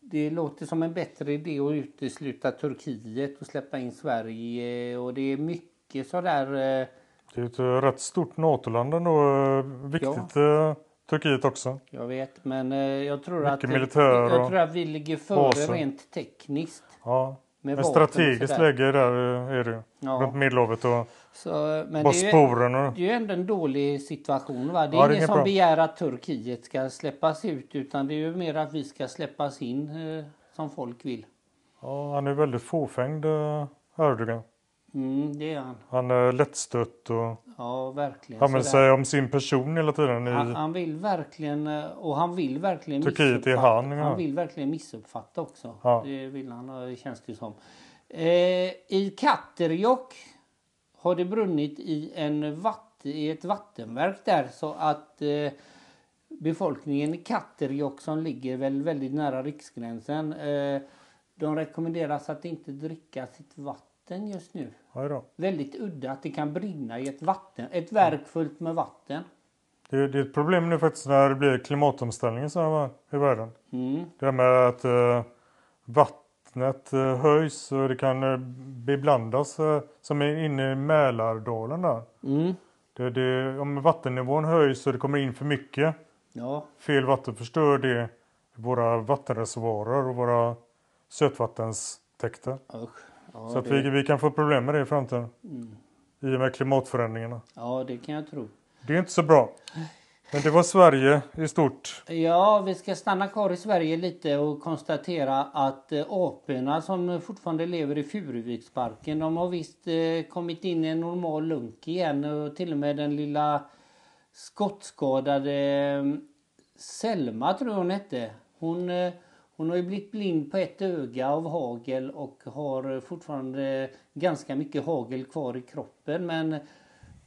det låter som en bättre idé att utesluta Turkiet och släppa in Sverige och det är mycket sådär eh, Det är ett eh, rätt stort NATO-land ändå. eh, Viktigt eh, Turkiet också. jag vet men eh, jag tror Mycket att jag tror att vi ligger före baser. rent tekniskt. Ja, med och strategiskt läge där eh, är det ju. Ja. Runt Medelhavet och Så, men det är, ju, Bosporen. Och, det är ju ändå en dålig situation. Va? Det är Ja, ingen som bra. begär att Turkiet ska släppas ut utan det är ju mer att vi ska släppas in eh, som folk vill. ja, han är väldigt fåfängd, eh, Erdogan. Mm, det är han. Han är lättstött och Ja, verkligen. använder sådär. sig om sin person hela tiden. Han, I, han vill verkligen eh, och han vill verkligen Turkiet är han, ja. Han vill verkligen missuppfatta också. Ja. Det vill han, eh, känns det som. Eh, I Katterjokk har det brunnit i, en vatt, i ett vattenverk där så att eh, befolkningen i Katterjokk som ligger väl väldigt nära riksgränsen eh, de rekommenderas att inte dricka sitt vatten just nu. ja. Väldigt udda att det kan brinna i ett vatten, ett verk fullt med vatten. Det, det är ett problem nu faktiskt när det blir klimatomställning så i världen. Mm. Det här med att eh, vattnet eh, höjs och det kan eh, beblandas eh, som är inne i Mälardalen där. Mm. Det, det, om vattennivån höjs och det kommer in för mycket Ja, fel vatten förstör det våra vattenreservoarer och våra sötvattenstäkter. usch. Ja, så det, Mm. vi, vi kan få problem med det i framtiden. I och med klimatförändringarna. ja, det kan jag tro. Det är inte så bra. Men det var Sverige i stort. Ja, vi ska stanna kvar i Sverige lite och konstatera att eh, aporna som fortfarande lever i Furuviksparken, de har visst eh, kommit in i en normal lunk igen och till och med den lilla skottskadade eh, Selma tror jag hon hette. Hon, eh, hon har ju blivit blind på ett öga av hagel och har fortfarande ganska mycket hagel kvar i kroppen men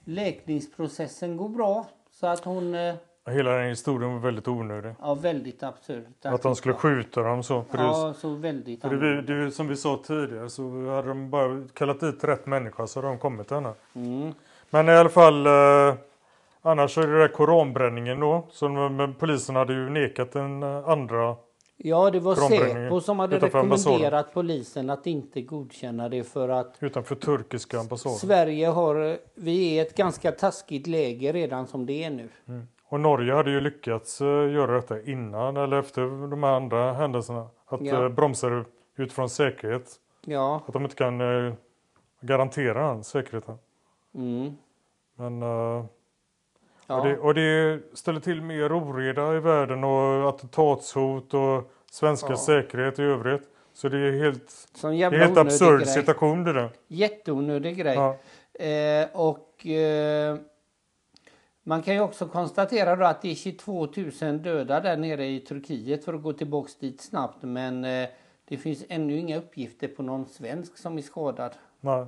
läkningsprocessen går bra så att hon eh, Hela den historien var väldigt onödig. Ja, väldigt absurt. Att de skulle skjuta dem så. Det, Ja, så väldigt för det, det, som vi sa tidigare så hade de bara kallat dit rätt människa så hade de kommit henne. Mm. Men i alla fall eh, annars är det där koranbränningen då. Så polisen hade ju nekat den eh, andra. Ja, det var Säpo som hade rekommenderat polisen att inte godkänna det för att Utanför turkiska ambassaden. Sverige har, vi är ett ganska taskigt läge redan som det är nu. Och Norge hade ju lyckats eh, göra detta innan eller efter de här andra händelserna. Att Ja. eh, bromsa utifrån säkerhet. Ja, Att de inte kan eh, garantera den säkerheten. mm. Men, ja. och, det, och det ställer till mer oreda i världen och attentatshot och svenska Ja. säkerhet i övrigt. Så det är helt, Som det är helt absurd grej. situation det där. Jätteonödig grej. Ja. Eh, och eh, man kan ju också konstatera då att det är 22 000 döda där nere i Turkiet för att gå tillbaks dit snabbt. Men eh, det finns ännu inga uppgifter på någon svensk som är skadad. Nej.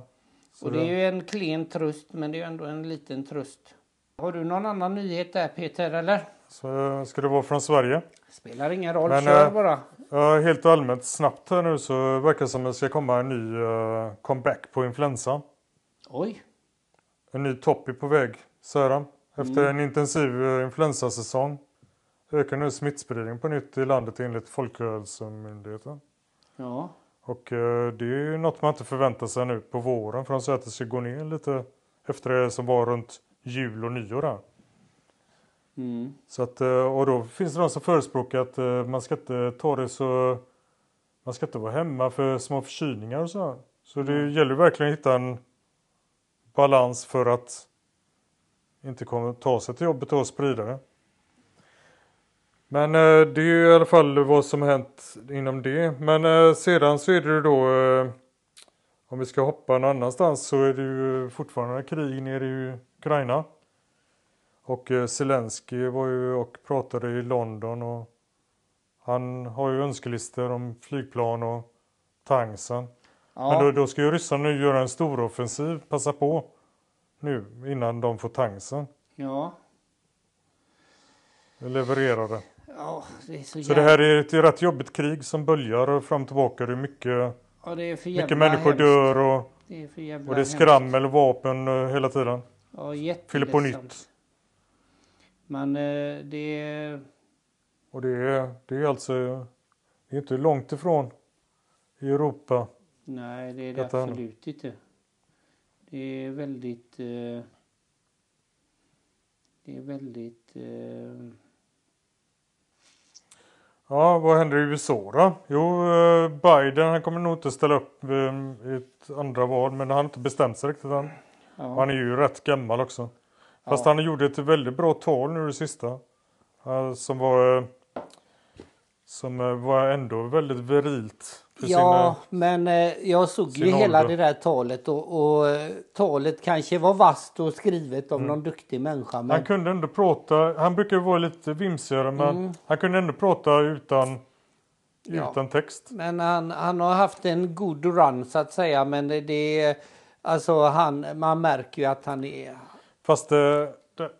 Så Och det är ju en klen tröst men det är ju ändå en liten tröst. Har du någon annan nyhet där Peter eller? så ska det vara från Sverige. Spelar ingen roll, Men, kör eh, bara. Ja, helt allmänt snabbt här nu så verkar det som att det ska komma en ny eh, comeback på influensa. Oj. En ny topp är på väg, de. Efter Mm. en intensiv eh, influensasäsong ökar nu smittspridningen på nytt i landet enligt Folkhälsomyndigheten. Ja. Och eh, det är ju något man inte förväntar sig nu på våren för de säger att det ska gå ner lite efter det som var runt jul och nyår där. Mm. Så att, eh, och då finns det de som förespråkar att eh, man ska inte ta det så... Man ska inte vara hemma för små förkylningar och så. Så det gäller verkligen att hitta en balans för att inte komma, ta sig till jobbet och sprida det. Men eh, det är ju i alla fall vad som hänt inom det. Men sedan så är det ju då om vi ska hoppa någon annanstans så är det ju fortfarande krig nere i Ukraina. Och eh, Zelensky var ju och pratade i London och han har ju önskelistor om flygplan och tanksen. Ja. Men då, då ska ju ryssarna nu göra en stor offensiv, passa på nu innan de får tanksen Ja. levererade. Ja, det så, Så det här är ett rätt jobbigt krig som böljar fram och tillbaka. Det är mycket, ja, det är mycket människor hemskt. dör och, Det är och det är skrammel och vapen eh, hela tiden. Ja, Fyller på nytt. Men eh, det är... Och det är, det är alltså det är inte långt ifrån i Europa. Nej, det är det Detta- absolut inte. Det är väldigt... Eh, det är väldigt... Eh, Ja, vad händer i USA då? Jo, eh, Biden han kommer nog inte ställa upp eh, i ett andra val. Men han har inte bestämt sig riktigt än. Och Han är ju rätt gammal också. Fast han gjorde ett väldigt bra tal nu det sista. Som var... eh, Som eh, var ändå väldigt sin, Ja, eh, men jag såg ju hela ålder. det där talet och, och talet kanske var vasst och skrivet Mm. av någon duktig människa. Men Han kunde ändå prata, han brukar vara lite vimsigare men han kunde ändå prata utan, Ja. utan text. Men han, han har haft en god run så att säga. Men det- det är alltså han, man märker ju att han är. Fast det, det,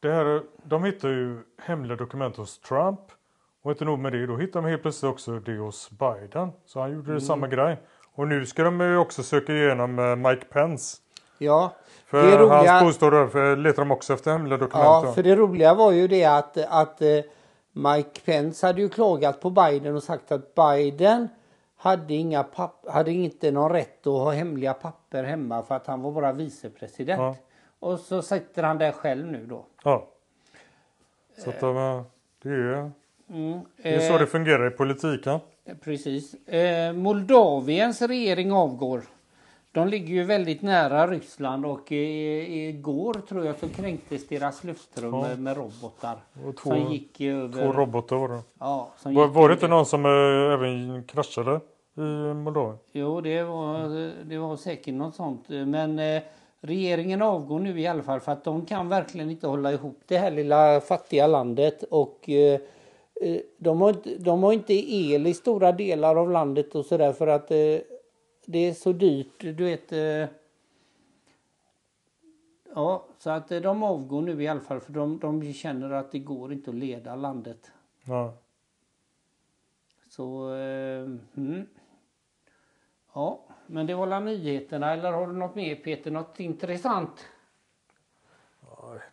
det här, de hittar ju hemliga dokument hos Trump. Och inte nog med det, då hittar de helt plötsligt också det hos Biden. Så han gjorde det samma grej. Och nu ska de ju också söka igenom eh, Mike Pence. Ja, För det roliga, hans bostad för letar de också efter hemliga dokument. ja, för det roliga var ju det att, att eh, Mike Pence hade ju klagat på Biden och sagt att Biden hade, inga papp, hade inte någon rätt att ha hemliga papper hemma för att han var bara vicepresident. Ja. Och så sitter han där själv nu då. Ja. Så att de, eh, det är, Mm. det är så det fungerar i politiken. Precis. Eh, Moldaviens regering avgår. De ligger ju väldigt nära Ryssland och eh, igår tror jag så kränktes deras luftrum Ja. med, robotar. Och två, som gick över... två robotar var det. ja, Var, var det inte någon som eh, även kraschade i Moldavien? Jo, det var, det var säkert något sånt. Men eh, regeringen avgår nu i alla fall för att de kan verkligen inte hålla ihop det här lilla fattiga landet. Och eh, eh, de, har de har inte el i stora delar av landet och sådär för att eh, det är så dyrt. Du vet. Eh, ja, så att eh, de avgår nu i alla fall för de, de känner att det går inte att leda landet. Ja. Så, mm. Ja, men det var alla nyheterna. Eller har du något mer Peter? Något intressant?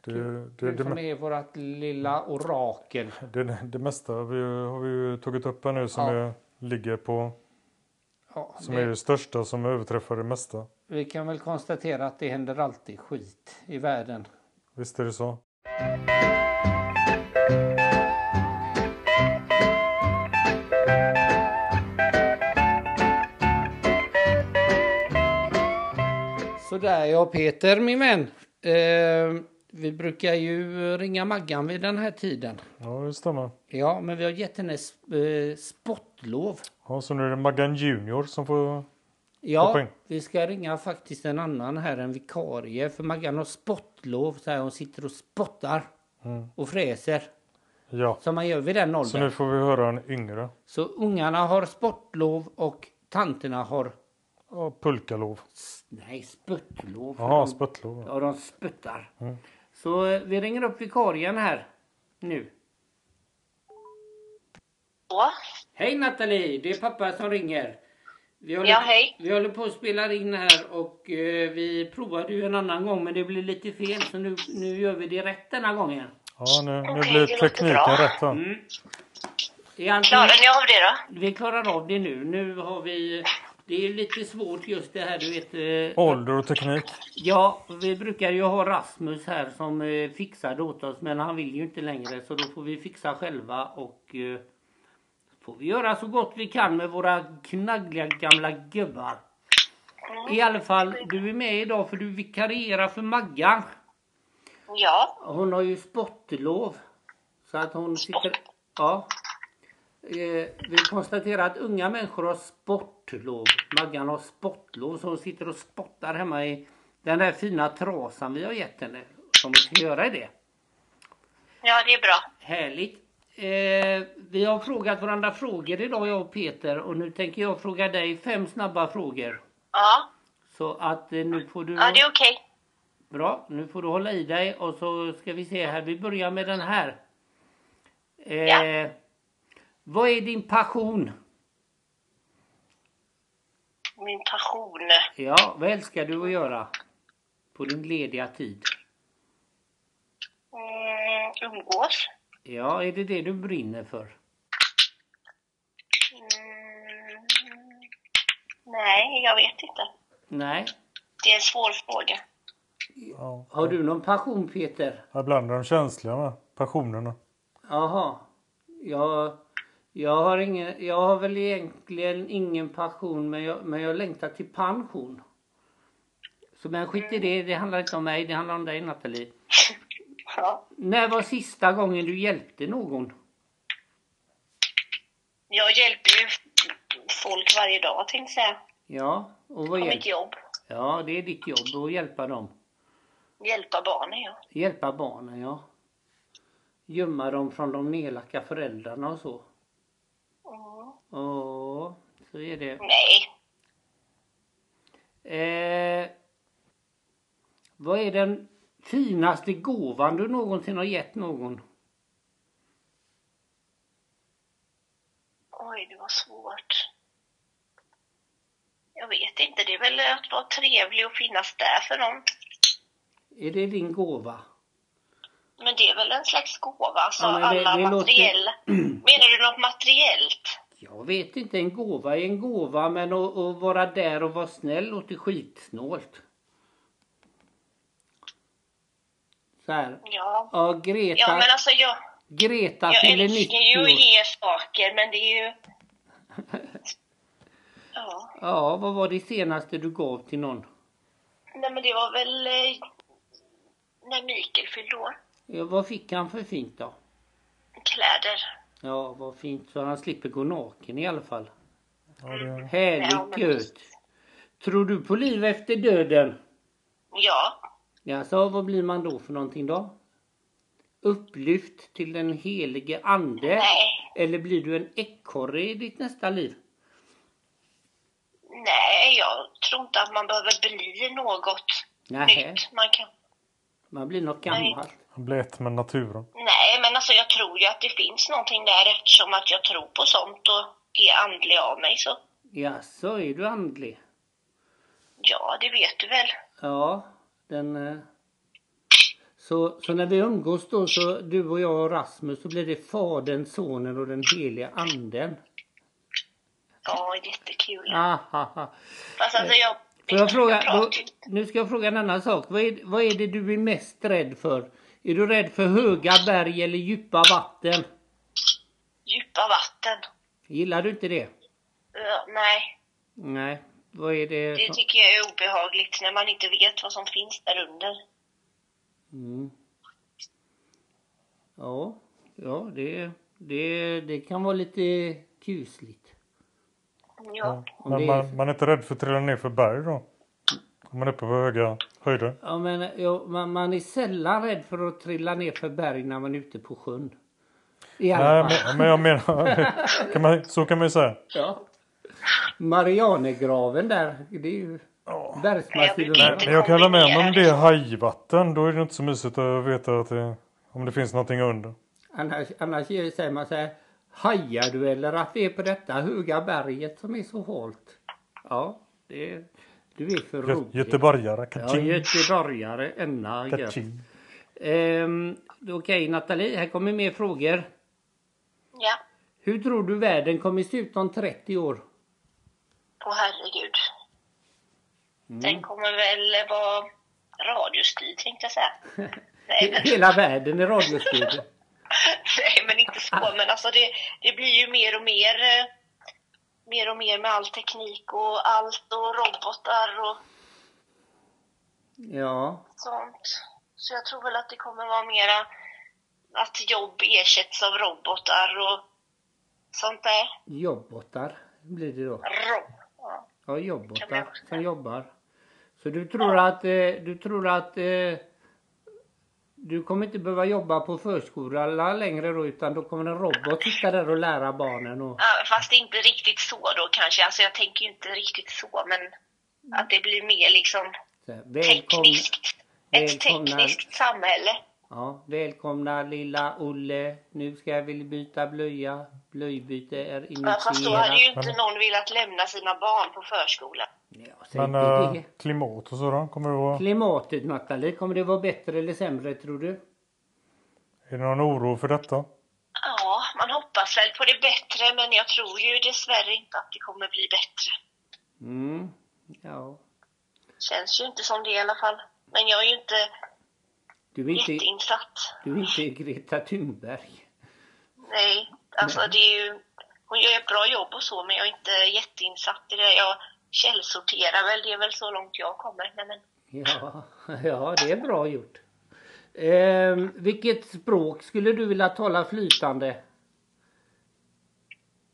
Det, Du det, det, som är vårt lilla orakel. det, det mesta vi, har vi ju tagit upp här nu som Ja. är, ligger på, Ja, som är det, det största som överträffar det mesta. vi kan väl konstatera att det händer alltid skit i världen. Visst är det så? Sådär ja Peter min vän. Eh, vi brukar ju ringa Maggan vid den här tiden. Ja, det stämmer. Ja, men vi har gett henne eh, sportlov. Ja, så nu är det Maggan Junior som får... Ja, vi ska ringa faktiskt en annan här, en vikarie. För Maggan har spottlov, så här, hon sitter och spottar Mm. och fräser. Ja. Som man gör vid den Så åldern. nu får vi höra en yngre. Så ungarna har sportlov och tanterna har, Ja, pulkalov. nej, sputtlov. för Jaha, spöttlov. ja, de sputtar. Mm. Så eh, vi ringer upp vikarien här nu. Ja, Hej Nathalie, det är pappa som ringer. Vi håller, Ja, hej. Vi håller på att spela in här och eh, vi provade ju en annan gång men det blev lite fel så nu, nu gör vi det rätt denna gången. Ja, nu, nu Okej, blir det tekniken rätt här. Mm. Det är alltid, klarar ni av det då? vi klarar av det nu. Nu har vi... Det är lite svårt just det här du vet. eh, Ålder och teknik. Ja, vi brukar ju ha Rasmus här som eh, fixar det åt oss men han vill ju inte längre så då får vi fixa själva och eh, får vi göra så gott vi kan med våra knaggliga gamla gubbar. I alla fall, du är med idag för du vikarierar för Maggan. Ja, Hon har ju sportlov. Så att hon sitter... Ja. Eh, vi konstaterar att unga människor har sportlov. Maggan har sportlov så hon sitter och spottar hemma i den där fina trasan vi har gett henne. Som hon ska göra i det. ja det är bra. Härligt. Eh, vi har frågat varandra frågor idag jag och Peter och nu tänker jag fråga dig fem snabba frågor. Ja, Så att eh, nu får du... ja det är okej. Bra, nu får du hålla i dig och så ska vi se här. Vi börjar med den här. Eh, Ja. Vad är din passion? Min passion. Ja, vad älskar du att göra? På din lediga tid? Mm, umgås. Ja, är det det du brinner för? Mm, nej, jag vet inte. Nej. Det är en svår fråga. Ja. Har du någon passion Peter? Ibland är de känsliga med passionerna. Jaha. Jag, Jag har, ingen, jag har väl egentligen ingen passion men jag, men jag längtar till pension. Så men skit i det, det handlar inte om mig, det handlar om dig Nathalie. Ja. När var sista gången du hjälpte någon? Jag hjälper ju folk varje dag tänkte jag. Ja, och vad På mitt jobb. Ja, det är ditt jobb att hjälpa dem. Hjälpa barnen ja. Hjälpa barnen, ja. Gömma dem från de nelaka föräldrarna och så. Mm. Ja, så är det. Nej. Eh, vad är den finaste gåvan du någonsin har gett någon? Oj, det var svårt. Jag vet inte, det är väl att vara trevlig och finnas där för någon. Är det din gåva? Men det är väl en slags gåva, alltså Ja, det- alla det låter- materiella. [CLEARS THROAT] Menar du något materiellt? Jag vet inte, en gåva är en gåva men att, att vara där och vara snäll låter skitsnålt. Så här. Ja. Ja, Greta, Ja, men alltså jag, Greta jag fyller älskar 90 ju att ge saker, men det är ju... [LAUGHS] Ja. Ja, vad var det senaste du gav till någon? Nej, men det var väl eh, när Mikael fyllde år. Ja, vad fick han för fint då? Kläder. Ja, vad fint så han slipper gå naken i alla fall. Ja, det, Ja, Härligt men gött. Tror du på liv efter döden? Ja. Ja, så vad blir man då för någonting då? Upplyft till den helige ande? Nej. Eller blir du en ekorre i ditt nästa liv? Nej, jag tror inte att man behöver bli något Nähä, nytt. Man kan... man blir något Nej. gammalt. Blir ett med naturen. Nej, men alltså jag tror ju att det finns någonting där eftersom att jag tror på sånt och är andlig av mig så. Ja, så är du andlig? Ja, det vet du väl. Ja, den... eh, Så, så när vi umgås då, så du och jag och Rasmus, så blir det Fadern, Sonen och den heliga Anden. Ja, jättekul. Ahaha. Fast alltså jag... Får jag fråga, då, nu ska jag fråga en annan sak. Vad är, vad är det du är mest rädd för? Är du rädd för höga berg eller djupa vatten? Djupa vatten. Gillar du inte det? Ja, nej, Nej. Vad är det? det tycker jag är obehagligt när man inte vet vad som finns där under. Mm. Ja, ja det, det, det kan vara lite kusligt. Ja. Men är- man, man är inte rädd för att trilla ner för berg då? Man är uppe på höga höjder? Ja, men ja, man, man är sällan rädd för att trilla ner för berg när man är ute på sjön. I alla Nej, men, men jag menar, [LAUGHS] kan man, så kan man ju säga. Ja. Marianergraven där, det är ju Ja. där. Men jag kan hålla med om det är hajvatten. Då är det inte så mysigt att veta att det, om det finns någonting under. Annars, annars säger man så här, hajar du eller att vi är på detta höga berget som är så halt? Ja, det, du är för Gö- rolig. Göteborgare. Ja, Kaching. göteborgare, enna. Kaching. Ehm, Okej Nathalie, här kommer mer frågor. Ja. Hur tror du världen kommer se ut om 30 år? Åh herregud. Mm. Den kommer väl vara radiostyrd tänkte jag säga. [LAUGHS] Nej, men, Hela världen är radiostyrd. [LAUGHS] nej, men inte så. Men alltså det, det blir ju mer och mer, eh, mer och mer med all teknik och allt och robotar och Ja, sånt. Så jag tror väl att det kommer vara mera att jobb ersätts av robotar och sånt där. jobbotar blir det då. Rob. Ja. Ja, jobbotar som jobbar. Så du tror att, eh, du tror att eh, du kommer inte behöva jobba på förskola längre då utan då kommer en robot sitta där och lära barnen och... Ja, fast inte riktigt så då kanske. Alltså jag tänker inte riktigt så, men att det blir mer liksom välkomna, tekniskt. Ett välkomna. tekniskt samhälle. Ja, välkomna lilla Olle. Nu ska vi byta blöja. Blöjbyte är Ja, fast då hade ju initierat. inte någon velat lämna sina barn på förskolan. Ja, Men äh, klimat och så då? Kommer det vara, Klimatet Nathalie, kommer det vara bättre eller sämre tror du? är det någon oro för detta? Ja, man hoppas väl på det bättre, men jag tror ju dessvärre inte att det kommer bli bättre. Mm, ja. Känns ju inte som det i alla fall. Men jag är ju inte Du är inte, jätteinsatt. du är inte Greta Thunberg. Nej, alltså det är ju... hon gör ett bra jobb och så, men jag är inte jätteinsatt i det. Jag källsorterar väl, det är väl så långt jag kommer. Nej, men, Ja, [LAUGHS] ja, det är bra gjort. Eh, vilket språk skulle du vilja tala flytande?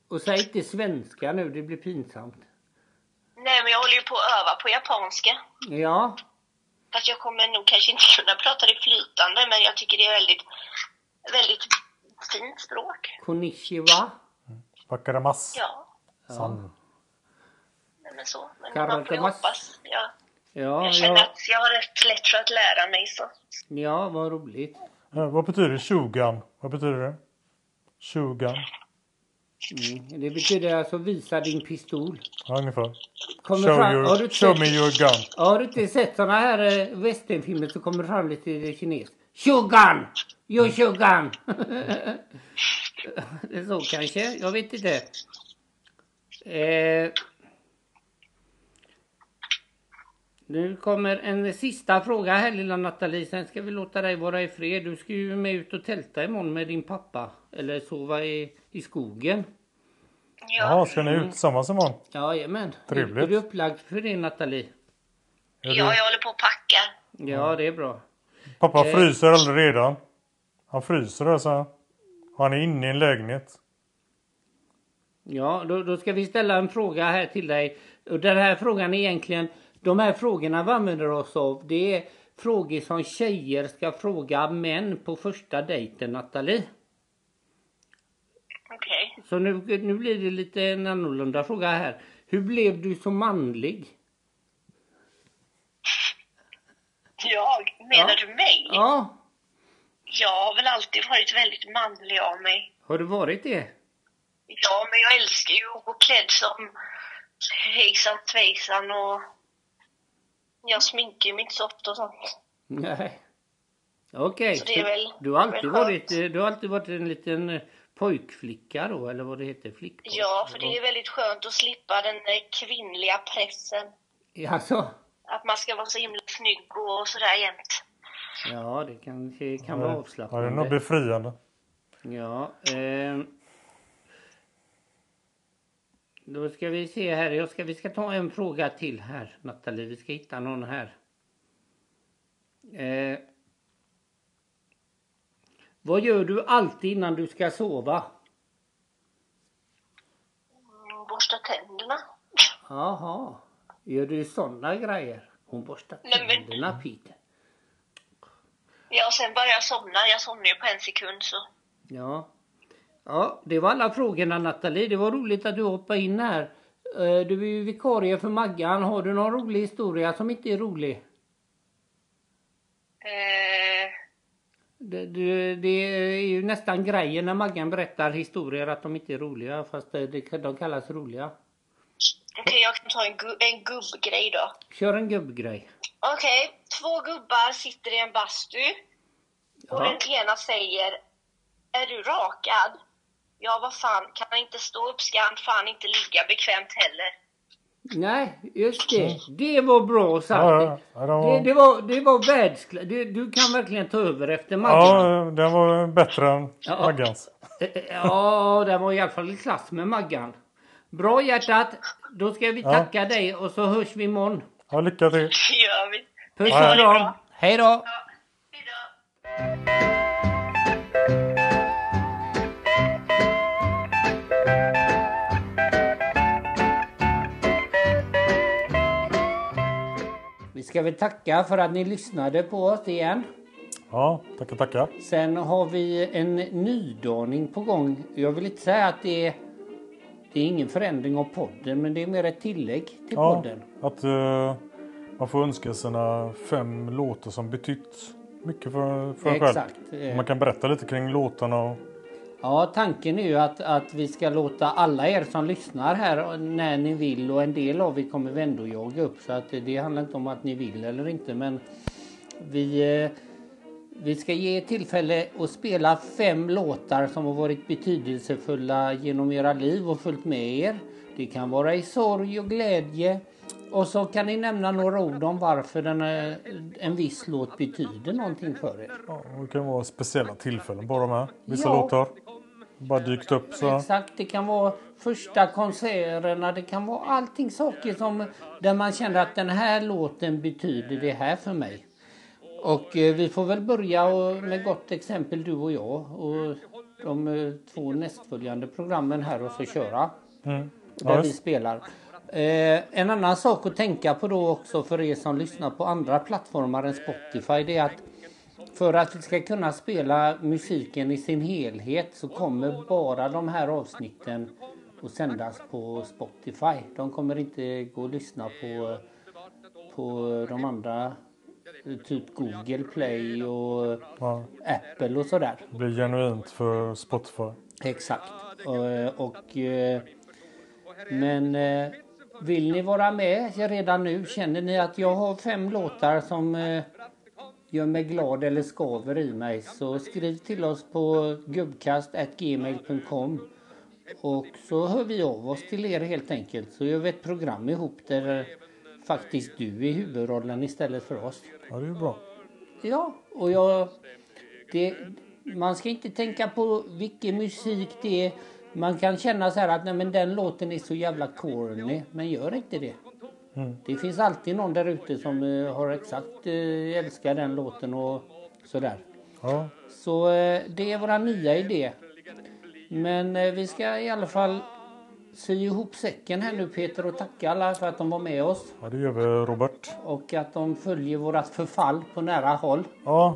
Och säg inte svenska nu, det blir pinsamt. nej, men jag håller ju på att öva på japanska. Ja, Fast jag kommer nog kanske inte [LAUGHS] kunna prata det flytande, men jag tycker det är väldigt, väldigt fint språk. konnichiwa. Wakaramas. Ja, San. nej, men så. Men man får ju hoppas. Ja, Ja, jag känner ja, att jag har rätt lätt för att lära mig så. ja, vad roligt. Eh, vad betyder Shogun? Vad betyder det? Shogun? Mm. Det betyder alltså visa din pistol. Ja, ungefär. Kommer Show, fram, har, du your, inte show sett, me your gun. har du inte sett såna här eh, westernfilmer så kommer det fram lite kines. Shogun! Yo shogun! [LAUGHS] det är så kanske, jag vet inte. Eh, nu kommer en sista fråga här lilla Nathalie, sen ska vi låta dig vara i fred. Du ska ju med ut och tälta imorgon med din pappa. Eller sova i, i skogen. Ja, ska ni ut tillsammans imorgon? Jajamän. Trevligt. Är du upplagd för det Nathalie? Ja, jag håller på att packa. Ja, det är bra. Pappa Eh. fryser aldrig redan. Han fryser alltså. Han är inne i en lägenhet. Ja, då, då ska vi ställa en fråga här till dig. Och den här frågan är egentligen, de här frågorna vi använder oss av, det är frågor som tjejer ska fråga män på första dejten, Nathalie. Så nu, nu blir det lite en annorlunda fråga här. Hur blev du så manlig? Jag? Menar Ja. du mig? Ja, Jag har väl alltid varit väldigt manlig av mig. har du varit det? Ja, men jag älskar ju att gå klädd som hejsan svejsan och jag sminkar mig inte så ofta och sånt. Nej. Okej, Så är väl- du har alltid väl skönt. varit, du har alltid varit en liten pojkflicka då, eller vad det heter, flickpojk? Ja, för det är väldigt skönt att slippa den eh, kvinnliga pressen. Alltså, Att man ska vara så himla snygg och sådär jämt. ja det kanske kan vara Ja, det är avslappnande. nog befriande. Ja, eh, då ska vi se här. Jag ska, vi ska ta en fråga till här, Nathalie. Vi ska hitta någon här. Eh, vad gör du alltid innan du ska sova? Mm, Borsta tänderna. Jaha, gör du sådana grejer? Hon borstar Nej, men- tänderna, Peter. Ja, och sen börjar jag somna. Jag somnar ju på en sekund så. Ja. Ja, det var alla frågorna Nathalie. Det var roligt att du hoppade in här. Eh, Du är ju vikarie för Maggan. Har du någon rolig historia som inte är rolig? Eh, Det, det, det är ju nästan grejen när Maggan berättar historier att de inte är roliga fast det, de kallas roliga. Okej, jag kan ta en, gu- en gubbgrej då. Kör en gubbgrej. Okej, två gubbar sitter i en bastu. Och Ja. den ena säger Är du rakad? Ja, vad fan, kan han inte stå upp ska han fan inte ligga bekvämt heller. Nej, just det. Det var bra sagt. Ja, ja, ja, det Det, var, det var, det var världsklass. Du, du kan verkligen ta över efter Maggan. ja, den var bättre än Ja. Maggans. Eh, eh, Ja, den var i alla fall i klass med Maggan. Bra hjärtat. Då ska vi Ja. tacka dig och så hörs vi imorgon. Ja, lycka till. Det gör vi. Puss Ja, och ja. kram. Hej då. Ja, hejdå. Vi ska väl tacka för att ni lyssnade på oss igen. Ja, tackar, tackar. Sen har vi en nydaning på gång. Jag vill inte säga att det är, det är ingen förändring av podden, men det är mer ett tillägg till Ja, podden. att eh, man får önska sina fem låtar som betytt mycket för, för en själv. Exakt. Eh, Man kan berätta lite kring låtarna och Ja, tanken är ju att, att vi ska låta alla er som lyssnar här när ni vill och en del av er kommer vi ändå jaga upp så att det handlar inte om att ni vill eller inte men vi, eh, vi ska ge er tillfälle att spela fem låtar som har varit betydelsefulla genom era liv och följt med er. Det kan vara i sorg och glädje och så kan ni nämna några ord om varför den, eh, en viss låt betyder någonting för er. ja, det kan vara speciella tillfällen bara med vissa Ja. låtar. bara dykt upp så. Exakt, det kan vara första konserterna, det kan vara allting saker som där man känner att den här låten betyder det här för mig. Och eh, vi får väl börja och, med gott exempel du och jag och de eh, två nästföljande programmen här och så köra. Mm. Där Ja, vi visst. spelar. Eh, en annan sak att tänka på då också för er som lyssnar på andra plattformar än Spotify det är att för att vi ska kunna spela musiken i sin helhet så kommer bara de här avsnitten att sändas på Spotify. De kommer inte gå att lyssna på, på de andra, typ Google Play och Ja, Apple och sådär. det blir genuint för Spotify. Exakt. Och, och, eh, men eh, vill ni vara med redan nu? Känner ni att jag har fem låtar som eh, gör mig glad eller skaver i mig så skriv till oss på gubbkast.gmail.com och så hör vi av oss till er helt enkelt så gör vi ett program ihop där faktiskt du är i huvudrollen istället för oss. Ja, det är bra. Ja, och jag... Det, man ska inte tänka på vilken musik det är. Man kan känna så här att nej, men den låten är så jävla corny, men gör inte det. Det finns alltid någon där ute som eh, har exakt eh, älskar den låten och sådär. Ja, Så eh, det är våra nya idé. Men eh, vi ska i alla fall sy ihop säcken här nu Peter och tacka alla för att de var med oss ja det gör vi Robert. och att de följer vårat förfall på nära håll. Ja,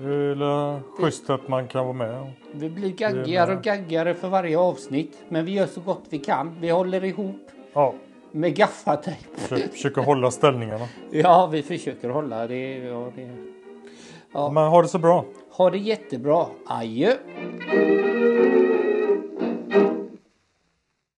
det är väl schysst att man kan vara med. Vi blir gaggigare och gaggigare för varje avsnitt. Men vi gör så gott vi kan. Vi håller ihop Ja, med gaffatejp. försöker, försöker hålla ställningarna. Ja, vi försöker hålla det. Ja, det. Ja. Men ha det så bra. Ha det jättebra. Adjö!